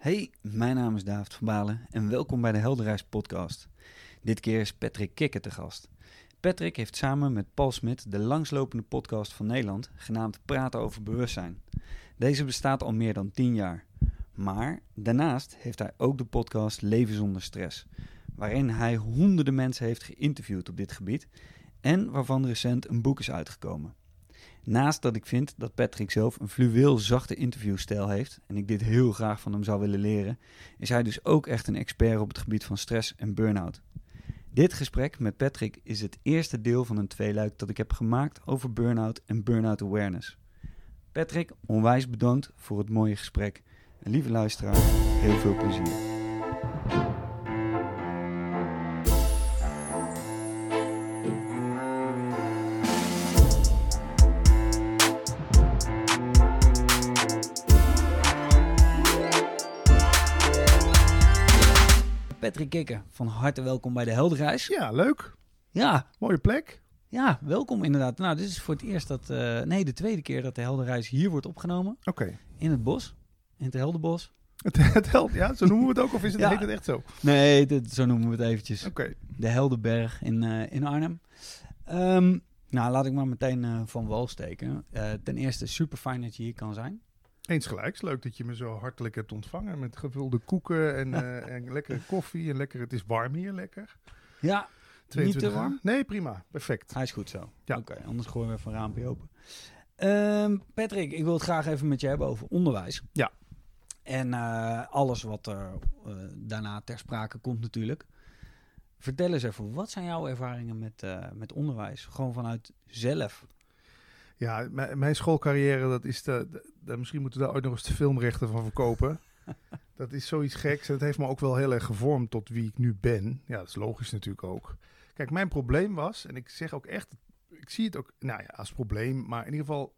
Hey, mijn naam is David van Balen en welkom bij de Helderreis podcast. Dit keer is Patrick Kikker te gast. Patrick heeft samen met Paul Smit de langslopende podcast van Nederland, genaamd Praten over Bewustzijn. Deze bestaat al meer dan 10 jaar. Maar daarnaast heeft hij ook de podcast Leven zonder stress, waarin hij honderden mensen heeft geïnterviewd op dit gebied en waarvan recent een boek is uitgekomen. Naast dat ik vind dat Patrick zelf een fluweel zachte interviewstijl heeft en ik dit heel graag van hem zou willen leren, is hij dus ook echt een expert op het gebied van stress en burn-out. Dit gesprek met Patrick is het eerste deel van een tweeluik dat ik heb gemaakt over burn-out en burn-out awareness. Patrick, onwijs bedankt voor het mooie gesprek. En lieve luisteraar, heel veel plezier. Patrick Kikker, van harte welkom bij de Helderreis. Ja, leuk. Ja, Mooie plek. ja, welkom inderdaad. Nou, dit is voor het eerst dat, eh, nee, de tweede keer dat de Helderreis hier wordt opgenomen. Oké. In het bos, in het Helderbos. Het, het ja? Zo noemen we het ook? Of is het, Ja. heet het echt zo? Oké. Nee, dit, zo noemen we het eventjes. De Helderberg in, eh, in Arnhem. Ehm, nou, laat ik maar meteen eh, van wal steken. Ten eerste, super fijn dat je hier kan zijn. Eens gelijks. Leuk dat je me zo hartelijk hebt ontvangen. Met gevulde koeken en, eh, en lekkere koffie. En lekker, het is warm hier, lekker. Ja, niet te warm? Nee, prima. Perfect. Hij is goed zo. Ja. Oké, anders gooien we even een raampje open. Ehm, Patrick, ik wil het graag even met je hebben over onderwijs. Ja. En eh, alles wat er eh, daarna ter sprake komt natuurlijk. Vertel eens even, wat zijn jouw ervaringen met, eh, met onderwijs? Gewoon vanuit zelf. Ja, mijn, schoolcarrière, dat is de, de- de- misschien moeten we daar ooit nog eens de filmrechten van verkopen. dat is zoiets geks. En het heeft me ook wel heel erg gevormd tot wie ik nu ben. Ja, dat is logisch natuurlijk ook. Kijk, mijn probleem was, en ik zeg ook echt, ik zie het ook, nou ja, als probleem, maar in ieder geval,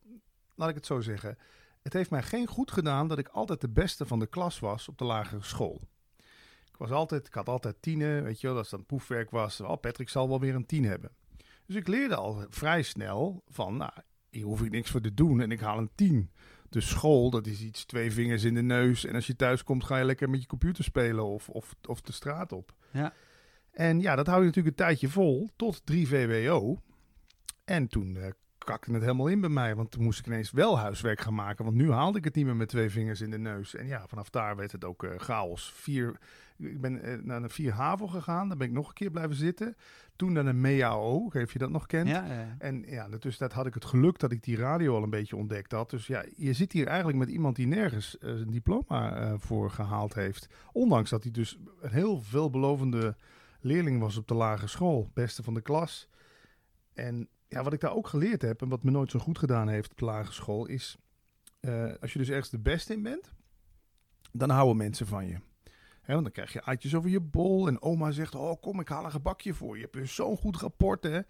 laat ik het zo zeggen. Het heeft mij geen goed gedaan dat ik altijd de beste van de klas was op de lagere school. Ik was altijd, ik had altijd tienen, weet je wel, als dat proefwerk was. Oh, Patrick zal wel weer een tien hebben. Dus ik leerde al vrij snel van, nou, hier hoef ik niks voor te doen en ik haal een 10. Dus school, dat is iets twee vingers in de neus. En als je thuis komt, ga je lekker met je computer spelen of, of, of de straat op. Ja. En ja, dat hou je natuurlijk een tijdje vol, tot 3 VWO. En toen eh kakte het helemaal in bij mij, want toen moest ik ineens wel huiswerk gaan maken. Want nu haalde ik het niet meer met twee vingers in de neus. En ja, vanaf daar werd het ook eh, chaos. Vier, ik ben eh, naar een 4 HAVO gegaan, daar ben ik nog een keer blijven zitten. Toen naar een MEAO, ik weet niet of je dat nog kent. Ja, ja. En ja, dus dat had ik het geluk dat ik die radio al een beetje ontdekt had. Dus ja, je zit hier eigenlijk met iemand die nergens een diploma eh, voor gehaald heeft. Ondanks dat hij dus een heel veelbelovende leerling was op de lagere school. Beste van de klas. En ja, wat ik daar ook geleerd heb en wat me nooit zo goed gedaan heeft op de lagere school is... eh, als je dus ergens de beste in bent, dan houden mensen van je. Hè, want dan krijg je uitjes over je bol en oma zegt... Oh, kom, ik haal een gebakje voor je. Je hebt zo'n goed rapport, hè.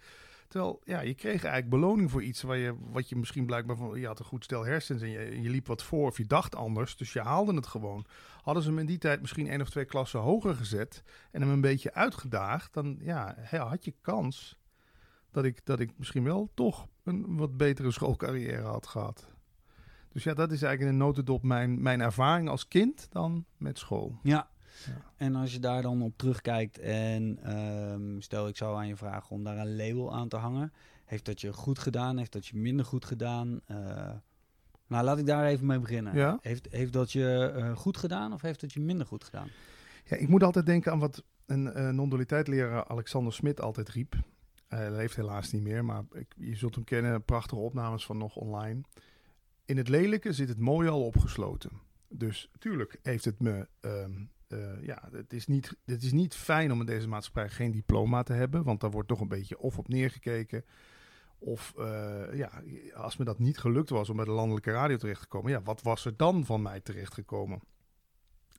Terwijl, ja, je kreeg eigenlijk beloning voor iets waar je, wat je misschien blijkbaar van, je had een goed stel hersens en je, je liep wat voor of je dacht anders, dus je haalde het gewoon. Hadden ze hem in die tijd misschien één of twee klassen hoger gezet en hem een beetje uitgedaagd, dan ja, had je kans dat ik, dat ik misschien wel toch een wat betere schoolcarrière had gehad. Dus ja, dat is eigenlijk in een notendop mijn, mijn ervaring als kind dan met school. Ja. Ja. En als je daar dan op terugkijkt en ehm, stel ik zou aan je vragen om daar een label aan te hangen. Heeft dat je goed gedaan? Heeft dat je minder goed gedaan? Eh, nou, laat ik daar even mee beginnen. Ja. Heeft, heeft dat je eh, goed gedaan of heeft dat je minder goed gedaan? Ja, ik moet altijd denken aan wat een eh non-dualiteit-leraar Alexander Smit altijd riep. Hij leeft helaas niet meer, maar ik, je zult hem kennen. Prachtige opnames van nog online. In het lelijke zit het mooie al opgesloten. Dus tuurlijk heeft het me... ehm, eh, ja, het is, niet, het is niet fijn om in deze maatschappij geen diploma te hebben. Want daar wordt toch een beetje of op neergekeken. Of eh, ja, als me dat niet gelukt was om bij de landelijke radio terecht te komen. Ja, wat was er dan van mij terechtgekomen?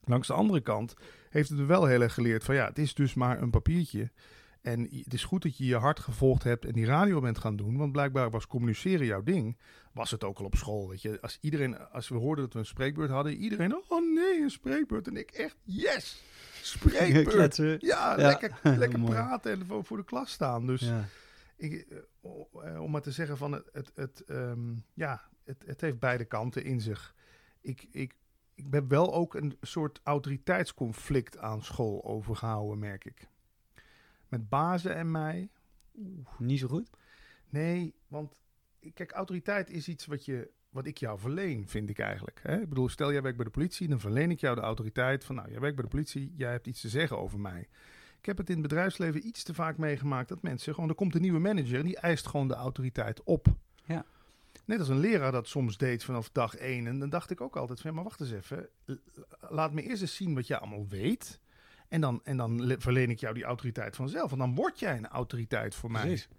Langs de andere kant heeft het me wel heel erg geleerd van ja, het is dus maar een papiertje. En het is goed dat je je hart gevolgd hebt en die radio bent gaan doen. Want blijkbaar was communiceren jouw ding. Was het ook al op school, weet je. Als, iedereen, als we hoorden dat we een spreekbeurt hadden, iedereen, oh nee, een spreekbeurt. En ik echt, yes, spreekbeurt. Ja, Ja. lekker, lekker praten en voor, voor de klas staan. Dus Ja. ik, eh, eh, om maar te zeggen van het, het, het, ehm, ja, het, het heeft beide kanten in zich. Ik, ik, ik ben wel ook een soort autoriteitsconflict aan school overgehouden, merk ik. Met bazen en mij. Niet zo goed? Nee, want kijk, autoriteit is iets wat, je, wat ik jou verleen, vind ik eigenlijk. Hè? Ik bedoel, stel jij werkt bij de politie, dan verleen ik jou de autoriteit van, nou, jij werkt bij de politie, jij hebt iets te zeggen over mij. Ik heb het in het bedrijfsleven iets te vaak meegemaakt dat mensen gewoon, er komt een nieuwe manager en die eist gewoon de autoriteit op. Ja. Net als een leraar dat soms deed vanaf dag één. En dan dacht ik ook altijd van, maar wacht eens even. Laat me eerst eens zien wat je allemaal weet. En dan, en dan verleen ik jou die autoriteit vanzelf. En dan word jij een autoriteit voor Precies. mij.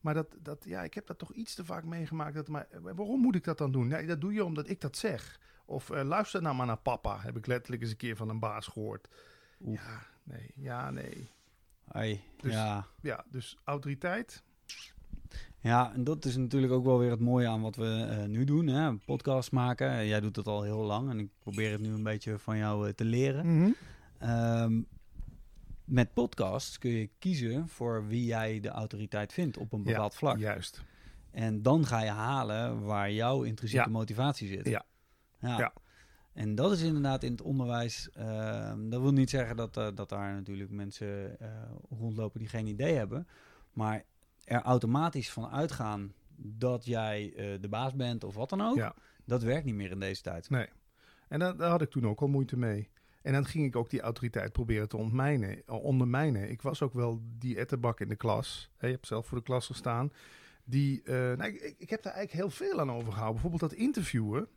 Maar dat, dat, ja, ik heb dat toch iets te vaak meegemaakt. Dat, maar waarom moet ik dat dan doen? Nee, dat doe je omdat ik dat zeg. Of eh, luister nou maar naar papa, heb ik letterlijk eens een keer van een baas gehoord. Oef. Ja, nee, ja, nee. Ai, Dus- ja. Ja, dus autoriteit. ja, en dat is natuurlijk ook wel weer het mooie aan wat we eh, nu doen. Hè? Een podcast maken. Eh, Jij doet het al heel lang en ik probeer het nu een beetje van jou eh, te leren. Ehm, met podcasts kun je kiezen voor wie jij de autoriteit vindt op een Ja, bepaald vlak. Juist. En dan ga je halen waar jouw intrinsieke Ja. motivatie zit. Ja. ja. Ja. En dat is inderdaad in het onderwijs. ehm, dat wil niet zeggen dat, eh, dat daar natuurlijk mensen eh, rondlopen die geen idee hebben. Maar er automatisch van uitgaan dat jij eh, de baas bent of wat dan ook. Ja. Dat werkt niet meer in deze tijd. Nee. En daar, daar had ik toen ook al moeite mee. En dan ging ik ook die autoriteit proberen te ontmijnen, eh, ondermijnen. Ik was ook wel die etterbak in de klas. Hè, je hebt zelf voor de klas gestaan. Die, eh, nou, ik, ik- ik heb daar eigenlijk heel veel aan overgehouden. Bijvoorbeeld dat interviewen.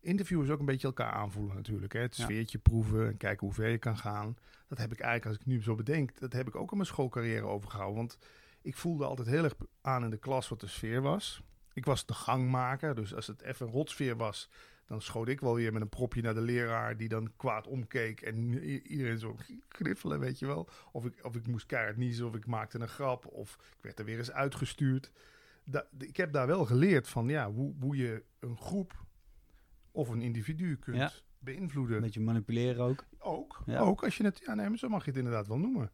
Interviewen is ook een beetje elkaar aanvoelen natuurlijk. Hè? Het Ja. sfeertje proeven en kijken hoe ver je kan gaan. Dat heb ik eigenlijk, als ik nu zo bedenk, dat heb ik ook in mijn schoolcarrière overgehouden. Want ik voelde altijd heel erg aan in de klas wat de sfeer was. Ik was de gangmaker, dus als het even een rotsfeer was, dan schoot ik wel weer met een propje naar de leraar die dan kwaad omkeek en iedereen zo griffelen, weet je wel. Of ik, of ik moest keihard niezen of ik maakte een grap of ik werd er weer eens uitgestuurd. Da- ik heb daar wel geleerd van ja, hoe, hoe je een groep of een individu kunt Ja. beïnvloeden. Een beetje manipuleren ook. Ook, Ja. ook als je het, ja nee, maar zo mag je het inderdaad wel noemen.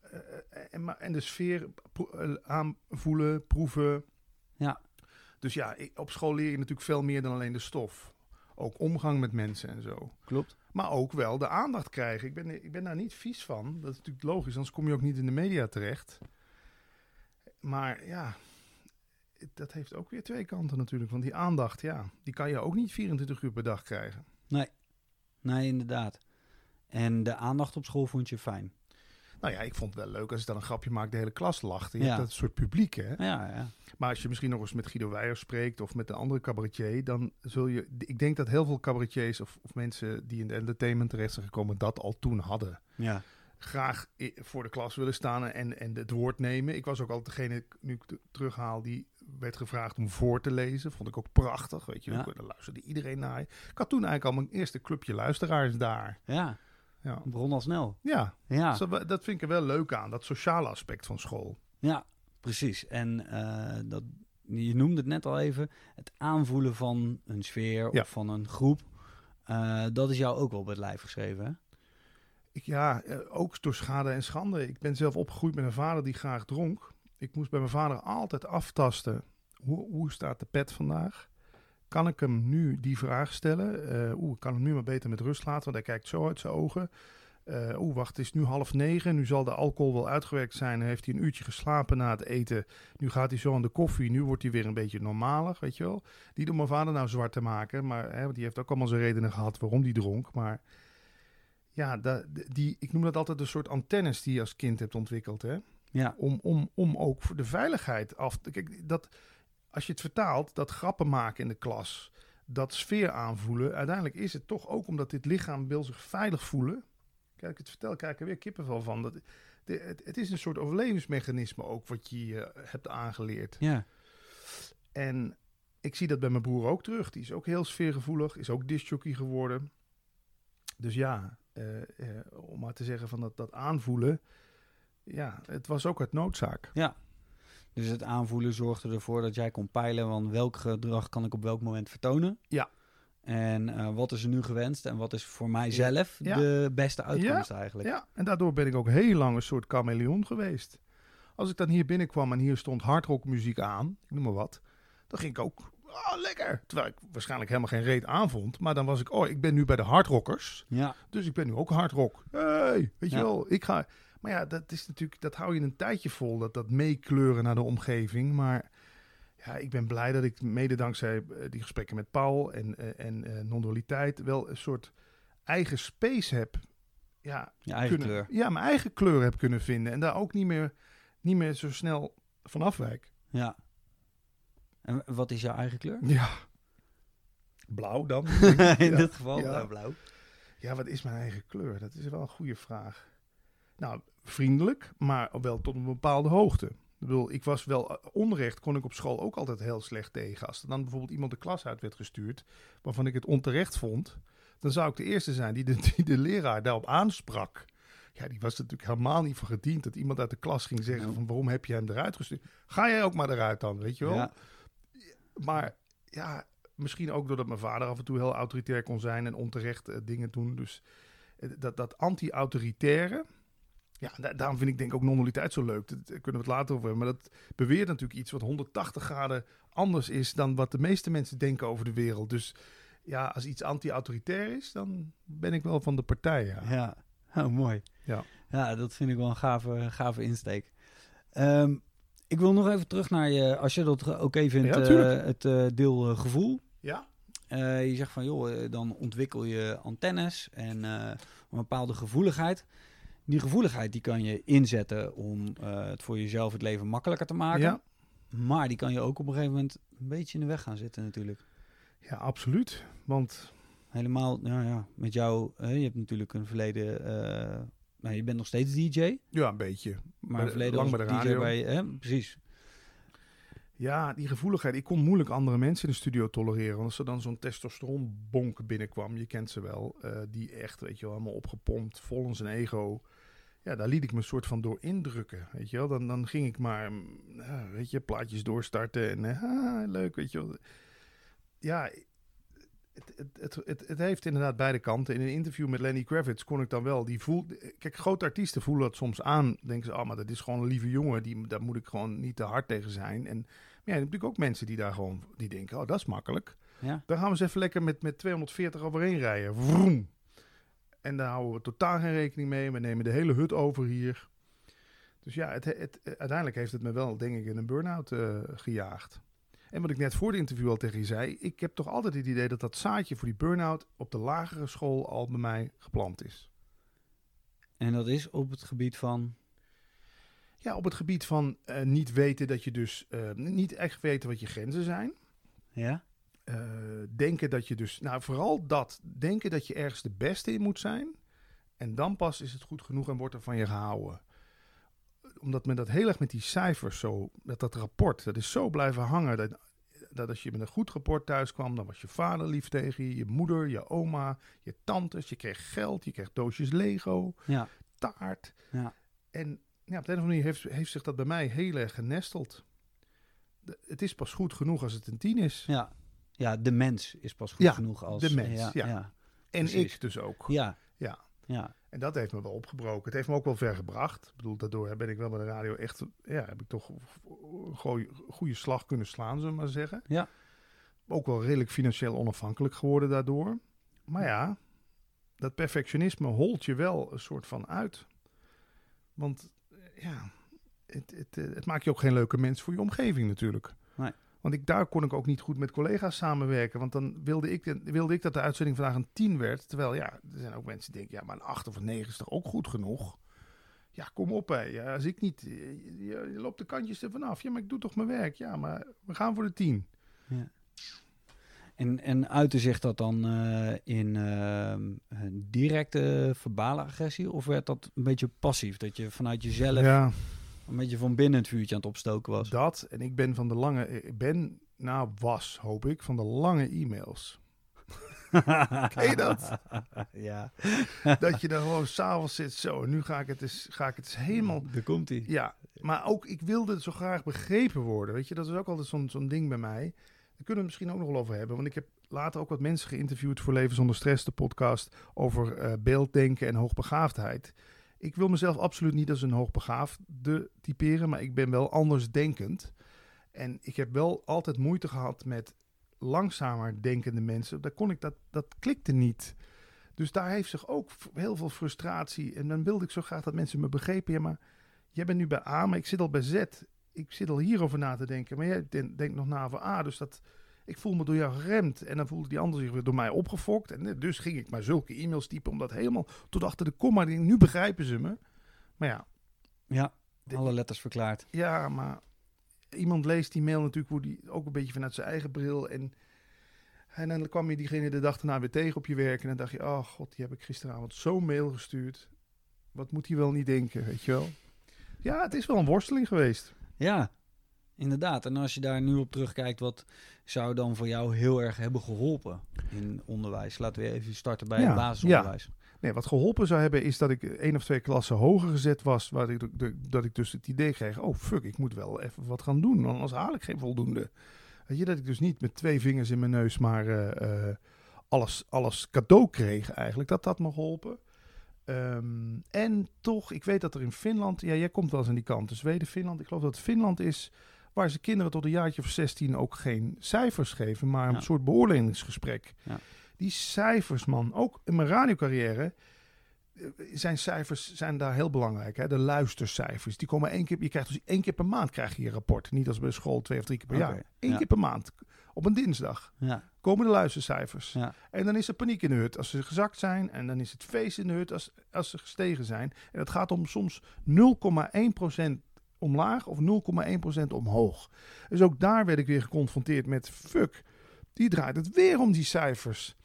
Eh, eh, en, maar, en de sfeer eh, aanvoelen, proeven. Ja. Dus ja, op school leer je natuurlijk veel meer dan alleen de stof. Ook omgang met mensen en zo. Klopt. Maar ook wel de aandacht krijgen. Ik ben, ik ben daar niet vies van. Dat is natuurlijk logisch, anders kom je ook niet in de media terecht. Maar ja, dat heeft ook weer twee kanten natuurlijk. Want die aandacht, ja, die kan je ook niet 24 uur per dag krijgen. Nee, inderdaad. En de aandacht op school vond je fijn. Nou ja, ik vond het wel leuk als ik dan een grapje maak, de hele klas lacht. Je Ja. hebt dat soort publiek, hè. Ja, ja. Maar als je misschien nog eens met Guido Weijer spreekt of met een andere cabaretier, dan zul je... Ik denk dat heel veel cabaretiers of, of mensen die in de entertainment terecht zijn gekomen, dat al toen hadden. Ja, Graag voor de klas willen staan en, en het woord nemen. Ik was ook altijd degene, nu ik terughaal, die werd gevraagd om voor te lezen. Vond ik ook prachtig, weet je. Ja. Daar luisterde iedereen naar. Ik had toen eigenlijk al mijn eerste clubje luisteraars daar. ja. Ja, begon al snel. ja. Ja. Dus dat, dat vind ik er wel leuk aan, dat sociale aspect van school. Ja, precies. En eh, dat, je noemde het net al even, het aanvoelen van een sfeer Ja. of van een groep. eh, dat is jou ook wel op het lijf geschreven, hè? Ik, ja, eh, ook door schade en schande. Ik ben zelf opgegroeid met een vader die graag dronk. Ik moest bij mijn vader altijd aftasten. Hoe, hoe staat de pet vandaag? Kan ik hem nu die vraag stellen? Eh, Oeh, ik kan hem nu maar beter met rust laten, want hij kijkt zo uit zijn ogen. Eh, Oeh, wacht, het is nu half negen. Nu zal de alcohol wel uitgewerkt zijn. Heeft hij een uurtje geslapen na het eten. Nu gaat hij zo aan de koffie. Nu wordt hij weer een beetje normaler, weet je wel. Niet om mijn vader nou zwart te maken, maar hè, die heeft ook allemaal zijn redenen gehad waarom die dronk. Maar ja, die, ik noem dat altijd een soort antennes die je als kind hebt ontwikkeld. Hè? Ja, Om, om, om ook voor de veiligheid af te... Kijk, dat, als je het vertaalt, dat grappen maken in de klas, dat sfeer aanvoelen, uiteindelijk is het toch ook omdat dit lichaam wil zich veilig voelen. Kijk, ik het vertel, krijg ik er weer kippenvel van. Dat, de, het, het is een soort overlevingsmechanisme ook wat je eh, hebt aangeleerd. ja, En ik zie dat bij mijn broer ook terug. Die is ook heel sfeergevoelig, is ook discjockey geworden. Dus ja, eh, eh, om maar te zeggen van dat, dat aanvoelen. Ja, het was ook uit noodzaak. Dus het aanvoelen zorgde ervoor dat jij kon peilen van welk gedrag kan ik op welk moment vertonen. Ja. En eh, wat is er nu gewenst en wat is voor mijzelf Ja. de beste uitkomst eigenlijk. Ja, en daardoor ben ik ook heel lang een soort chameleon geweest. Als ik dan hier binnenkwam en hier stond hardrockmuziek aan, ik noem maar wat, dan ging ik ook oh, lekker. Terwijl ik waarschijnlijk helemaal geen reet aanvond. Maar dan was ik, oh, ik ben nu bij de hardrockers. Ja, Dus ik ben nu ook hardrock. Hey, weet je wel, ik ga... Maar ja, dat is natuurlijk, dat hou je een tijdje vol, dat, dat meekleuren naar de omgeving. Maar ja, ik ben blij dat ik mede dankzij eh, die gesprekken met Paul en, eh, en eh, non-dualiteit wel een soort eigen space heb. Ja, je eigen kunnen, kleur. ja, mijn eigen kleur heb kunnen vinden. En daar ook niet meer, niet meer zo snel van afwijk. Ja. En wat is jouw eigen kleur? Ja. Blauw dan? In Ja. dit geval Ja. blauw, blauw. Ja, wat is mijn eigen kleur? Dat is wel een goede vraag. Nou, vriendelijk, maar wel tot een bepaalde hoogte. Ik bedoel, ik was wel eh, onrecht, kon ik op school ook altijd heel slecht tegen. Als er dan bijvoorbeeld iemand de klas uit werd gestuurd, waarvan ik het onterecht vond, dan zou ik de eerste zijn die de, die de leraar daarop aansprak. Ja, die was er natuurlijk helemaal niet voor gediend dat iemand uit de klas ging zeggen Ja. van waarom heb je hem eruit gestuurd? Ga jij ook maar eruit dan, weet je wel? Ja. Maar ja, misschien ook doordat mijn vader af en toe heel autoritair kon zijn en onterecht eh, dingen doen. Dus eh, dat, dat anti-autoritaire, ja, da- daarom vind ik denk ook non-dualiteit zo leuk. Daar kunnen we het later over hebben. Maar dat beweert natuurlijk iets wat 180 graden anders is dan wat de meeste mensen denken over de wereld. Dus ja, als iets anti-autoritair is, dan ben ik wel van de partij. Ja. Ja, oh, mooi. Ja. ja, dat vind ik wel een gave, gave insteek. Ehm, ik wil nog even terug naar je, als je dat oké vindt, Ja, eh, het eh, deel eh, gevoel. ja? Je zegt van, joh, dan ontwikkel je antennes en een bepaalde gevoeligheid. Die gevoeligheid die kan je inzetten om eh, het voor jezelf het leven makkelijker te maken. Ja. Maar die kan je ook op een gegeven moment een beetje in de weg gaan zitten natuurlijk. ja, absoluut. Want Helemaal, ja, ja, met jou, je hebt natuurlijk een verleden, eh, nou, je bent nog steeds DJ, ja, een beetje. maar een de- verleden lang bij de DJ radio. bij, hè, precies. Ja, die gevoeligheid. Ik kon moeilijk andere mensen in de studio tolereren. Want als er dan zo'n testosteronbonk binnenkwam, je kent ze wel, eh, die echt, weet je wel, helemaal opgepompt, vol in zijn ego. Ja, daar liet ik me een soort van door indrukken, weet je wel. Dan, dan ging ik maar, mm, ja, weet je, plaatjes doorstarten en eh, ah, leuk, weet je wel. Ja, het, het, het, het, heeft inderdaad beide kanten. In een interview met Lenny Kravitz kon ik dan wel, die voel, kijk, grote artiesten voelen dat soms aan. Denken ze, oh, maar dat is gewoon een lieve jongen, die, daar moet ik gewoon niet te hard tegen zijn. En maar ja, je hebt natuurlijk ook mensen die daar gewoon, die denken, oh, dat is makkelijk. Ja, Daar gaan we eens even lekker met, met 240 overheen rijden. Vroom. En daar houden we totaal geen rekening mee. We nemen de hele hut over hier. Dus ja, het, het, uiteindelijk heeft het me wel, denk ik, in een burn-out eh, gejaagd. En wat ik net voor het interview al tegen je zei, ik heb toch altijd het idee dat dat zaadje voor die burn-out op de lagere school al bij mij geplant is. en dat is op het gebied van, Ja, op het gebied van eh, niet weten dat je dus, eh, niet echt weten wat je grenzen zijn. ja, Eh, denken dat je dus, nou vooral dat, denken dat je ergens de beste in moet zijn. En dan pas is het goed genoeg en wordt er van je gehouden. Omdat men dat heel erg met die cijfers zo, dat dat rapport, dat is zo blijven hangen. Dat, dat als je met een goed rapport thuis kwam, dan was je vader lief tegen je, je moeder, je oma, je tantes. Je kreeg geld, je kreeg doosjes Lego, ja, taart. Ja. En ja, op de een of andere manier heeft, heeft zich dat bij mij heel erg genesteld. De- het is pas goed genoeg als het een tien is. ja. Ja, de mens is pas goed Ja, genoeg als... de mens, ja. ja. Ja, En precies. ik dus ook. ja. Ja. ja. En dat heeft me wel opgebroken. Het heeft me ook wel ver gebracht. Ik bedoel, daardoor ben ik wel bij de radio echt... Ja, heb ik toch een goeie- goede slag kunnen slaan, zullen we maar zeggen. Ja. Ook wel redelijk financieel onafhankelijk geworden daardoor. Maar ja, dat perfectionisme holt je wel een soort van uit. Want ja, het, het, het maakt je ook geen leuke mens voor je omgeving natuurlijk. Nee. Want ik, daar kon ik ook niet goed met collega's samenwerken. Want dan wilde ik, wilde ik dat de uitzending vandaag een 10 werd. Terwijl ja, er zijn ook mensen die denken, ja, maar een 8 of een 9 is toch ook goed genoeg? Ja, kom op hè. Ja, als ik niet, je, je- je loopt de kantjes er vanaf. Ja, maar ik doe toch mijn werk. Ja, maar we gaan voor de 10. En, en uitte zich dat dan eh, in een directe verbale agressie? Of werd dat een beetje passief? Dat je vanuit jezelf Ja, een beetje van binnen het vuurtje aan het opstoken was? dat. En ik ben van de lange, ik ben, nou was, hoop ik, van de lange e-mails. Ken je dat? ja. dat je dan gewoon s'avonds zit, zo, en nu ga ik het eens, ga ik het eens helemaal Daar komt hij. Ja, maar ook ik wilde zo graag begrepen worden. Weet je, dat is ook altijd zo'n zo'n ding bij mij. Daar kunnen we het misschien ook nog wel over hebben. Want ik heb later ook wat mensen geïnterviewd voor Leven zonder Stress, de podcast over eh, beelddenken en hoogbegaafdheid. Ik wil mezelf absoluut niet als een hoogbegaafde typeren, maar ik ben wel anders denkend. En ik heb wel altijd moeite gehad met langzamer denkende mensen, daar kon ik dat, dat klikte niet. Dus daar heeft zich ook heel veel frustratie. En dan wilde ik zo graag dat mensen me begrepen. Ja, maar jij bent nu bij A, maar ik zit al bij Z. Ik zit al hierover na te denken. Maar jij den- denkt nog na over A. Dus dat, ik voel me door jou geremd. En dan voelde die ander zich weer door mij opgefokt. En eh, dus ging ik maar zulke e-mails typen. Om dat helemaal tot achter de komma. Nu begrijpen ze me. Maar ja, Ja, alle letters verklaard. ja, maar iemand leest die mail natuurlijk hoe die, ook een beetje vanuit zijn eigen bril. En, en dan kwam je diegene de dag daarna weer tegen op je werk. En dan dacht je, oh god, die heb ik gisteravond zo'n mail gestuurd. Wat moet hij wel niet denken, weet je wel? Ja, het is wel een worsteling geweest. Ja, inderdaad. En als je daar nu op terugkijkt, wat zou dan voor jou heel erg hebben geholpen in onderwijs? Laten we even starten bij Ja, het basisonderwijs. Nee, wat geholpen zou hebben is dat ik één of twee klassen hoger gezet was. Waar ik, dat ik dus het idee kreeg, oh fuck, ik moet wel even wat gaan doen. Anders haal ik geen voldoende. Weet je, dat ik dus niet met twee vingers in mijn neus maar eh, eh, alles, alles cadeau kreeg eigenlijk. Dat had me geholpen. Ehm, en toch, ik weet dat er in Finland, ja, jij komt wel eens aan die kant, dus Zweden, Finland. Ik geloof dat Finland is waar ze kinderen tot een jaartje of 16 ook geen cijfers geven, maar een Ja. soort beoordelingsgesprek. Ja. Die cijfers, man, ook in mijn radiocarrière, eh, zijn cijfers zijn daar heel belangrijk. Hè? De luistercijfers. Die komen één keer. Je krijgt dus één keer per maand krijg je je rapport. Niet als bij school twee of drie keer per jaar. Eén ja. keer per maand. Op een dinsdag Ja, komen de luistercijfers. Ja. En dan is er paniek in de hut als ze gezakt zijn. En dan is het feest in de hut als, als ze gestegen zijn. En het gaat om soms 0,1% omlaag of 0,1% omhoog. Dus ook daar werd ik weer geconfronteerd met fuck. Die draait het weer om die cijfers.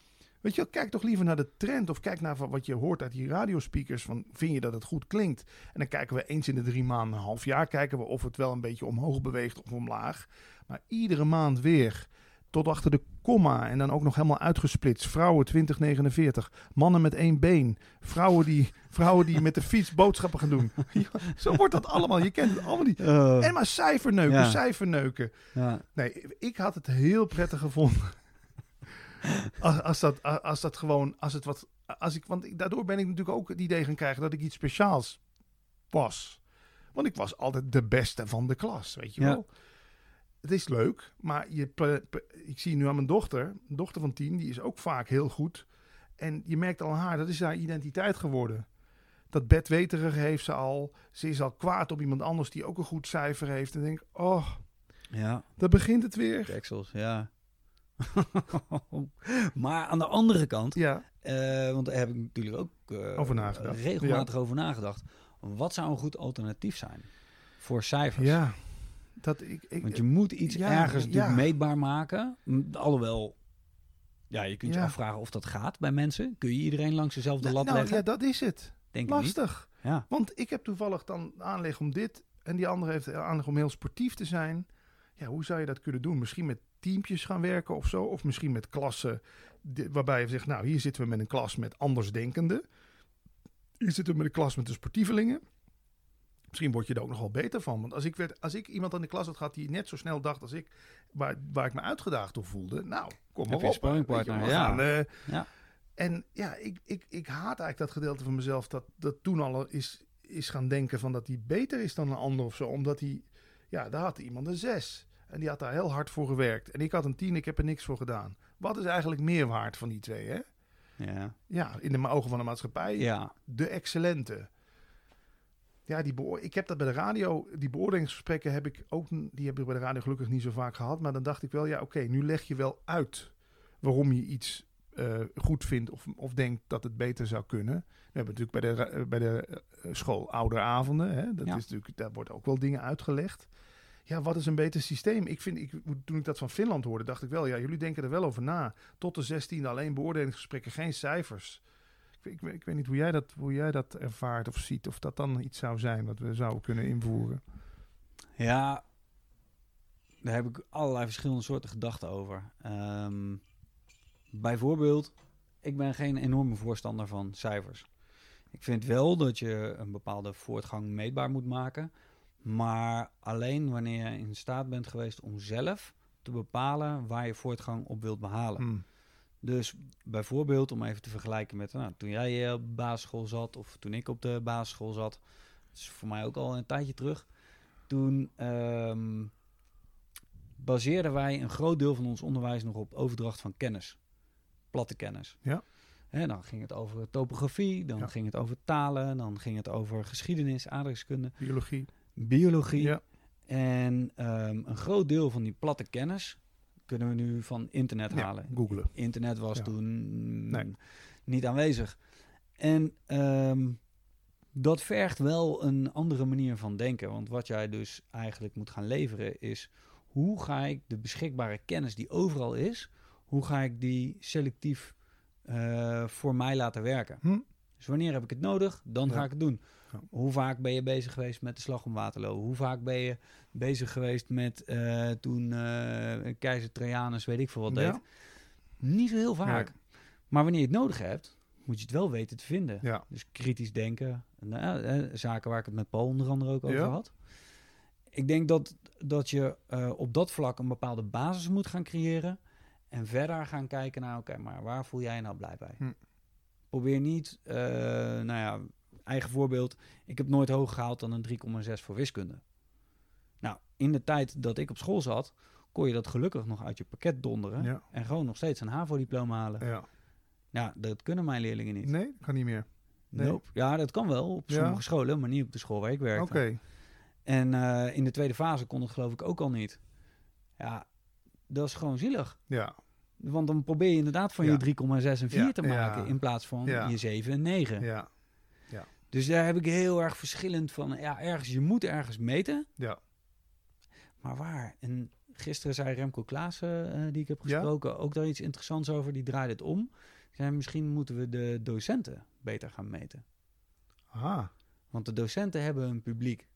Weet je, kijk toch liever naar de trend of kijk naar wat je hoort uit die radiospeakers. Van, vind je dat het goed klinkt? En dan kijken we eens in de drie maanden, een half jaar, kijken we of het wel een beetje omhoog beweegt of omlaag. Maar iedere maand weer tot achter de komma en dan ook nog helemaal uitgesplitst. Vrouwen 2049, mannen met één been, vrouwen die, vrouwen die met de fiets boodschappen gaan doen. Ja, zo wordt dat allemaal. Je kent het allemaal niet. En maar cijferneuken, Ja. cijferneuken. ja. Nee, ik had het heel prettig gevonden. als, als, dat, als dat gewoon, als het wat, als ik, want ik- daardoor ben ik natuurlijk ook het idee gaan krijgen dat ik iets speciaals was. Want ik was altijd de beste van de klas, weet je wel. Het is leuk, maar je, ik zie nu aan mijn dochter, een dochter van tien, die is ook vaak heel goed. En je merkt al haar, dat is haar identiteit geworden. Dat bedweterige heeft ze al. Ze is al kwaad op iemand anders die ook een goed cijfer heeft. En denk oh, ja. daar begint het weer. Texels, ja. maar aan de andere kant, Ja, eh, want daar heb ik natuurlijk ook eh, Over nagedacht. regelmatig over nagedacht. Wat zou een goed alternatief zijn voor cijfers? ja. Dat ik, ik, Want je moet iets Ja, ergens ja. natuurlijk meetbaar maken. Alhoewel, ja, je kunt je Ja. afvragen of dat gaat bij mensen. Kun je iedereen langs dezelfde nou, lat nou, leggen? ja, dat is het. Denk ik. Lastig. Ja. Want ik heb toevallig dan aanleg om dit. En die andere heeft aanleg om heel sportief te zijn. Ja, hoe zou je dat kunnen doen? Misschien met teampjes gaan werken of zo. Of misschien met klassen. Waarbij je zegt, nou, hier zitten we met een klas met andersdenkenden. Hier zitten we met een klas met de sportievelingen. Misschien word je er ook nog wel beter van. Want als ik, werd, als ik iemand aan de klas had gehad die net zo snel dacht als ik, waar, waar ik me uitgedaagd door voelde. Nou, kom maar op. sparringpartner, ja. gaan, eh, Ja. En ja, ik, ik, ik haat eigenlijk dat gedeelte van mezelf dat, dat toen al is, is gaan denken van dat hij beter is dan een ander of zo. Omdat hij, ja, daar had iemand een zes. En die had daar heel hard voor gewerkt. En ik had een tien, ik heb er niks voor gedaan. Wat is eigenlijk meer waard van die twee, hè? Ja. Ja, in de ogen van de maatschappij, ja. de excellente. Ja, die ik heb dat bij de radio, die beoordelingsgesprekken heb ik ook, die heb ik bij de radio gelukkig niet zo vaak gehad. Maar dan dacht ik wel, ja, oké, nu leg je wel uit waarom je iets eh, goed vindt of, of denkt dat het beter zou kunnen. We hebben natuurlijk bij de, bij de eh, school ouderavonden, hè, dat Ja. is natuurlijk, daar wordt ook wel dingen uitgelegd. Ja, wat is een beter systeem? Ik vind, ik, toen ik dat van Finland hoorde, dacht ik wel, ja, jullie denken er wel over na. Tot de 16e alleen beoordelingsgesprekken, geen cijfers. Ik, ik, weet niet hoe jij, dat, hoe jij dat ervaart of ziet. Of dat dan iets zou zijn wat we zouden kunnen invoeren. Ja, daar heb ik allerlei verschillende soorten gedachten over. Ehm, bijvoorbeeld, ik ben geen enorme voorstander van cijfers. Ik vind wel dat je een bepaalde voortgang meetbaar moet maken. Maar alleen wanneer je in staat bent geweest om zelf te bepalen waar je voortgang op wilt behalen. Hmm. Dus bijvoorbeeld, om even te vergelijken met nou, toen jij eh, op de basisschool zat of toen ik op de basisschool zat. Dat is voor mij ook al een tijdje terug. Toen, ehm, baseerden wij een groot deel van ons onderwijs nog op overdracht van kennis. Platte kennis. Ja. Hè, dan ging het over topografie, dan Ja. ging het over talen, dan ging het over geschiedenis, aardrijkskunde, Biologie. biologie. Ja. En ehm, een groot deel van die platte kennis kunnen we nu van internet Ja, halen. googlen. Internet was Ja. toen mm, Nee. niet aanwezig. En ehm, dat vergt wel een andere manier van denken. Want wat jij dus eigenlijk moet gaan leveren is... hoe ga ik de beschikbare kennis die overal is... hoe ga ik die selectief eh, voor mij laten werken? Hm? Dus wanneer heb ik het nodig, dan Ja. ga ik het doen. Hoe vaak ben je bezig geweest met de slag om Waterloo? Hoe vaak ben je bezig geweest met eh, toen eh, keizer Trajanus, weet ik veel wat, deed? Ja. Niet zo heel vaak. Nee. Maar wanneer je het nodig hebt, moet je het wel weten te vinden. Ja. Dus kritisch denken. Nou, eh, zaken waar ik het met Paul onder andere ook over Ja. had. Ik denk dat, dat je op dat vlak een bepaalde basis moet gaan creëren. En verder gaan kijken naar, oké, maar waar voel jij je nou blij bij? Hm. Probeer niet, eh, nou ja, eigen voorbeeld. Ik heb nooit hoger gehaald dan een 3,6 voor wiskunde. Nou, in de tijd dat ik op school zat, kon je dat gelukkig nog uit je pakket donderen. Ja. En gewoon nog steeds een HAVO-diploma halen. Ja. Ja, dat kunnen mijn leerlingen niet. Nee, kan niet meer. nee. Nope. Ja, dat kan wel op Ja. sommige scholen, maar niet op de school waar ik werkte. Oké. En eh, in de tweede fase kon het geloof ik ook al niet. Ja, dat is gewoon zielig. Ja. Want dan probeer je inderdaad van Ja. je 3,6 en 4 Ja, te maken in plaats van je 7 en 9. Ja. Dus daar heb ik heel erg verschillend van. Ja, ergens, je moet ergens meten. Ja. Maar waar? En gisteren zei Remco Klaassen, eh, die ik heb Ja? gesproken, ook daar iets interessants over. Die draaide het om. Zei, misschien moeten we de docenten beter gaan meten. Aha. Want de docenten hebben een publiek.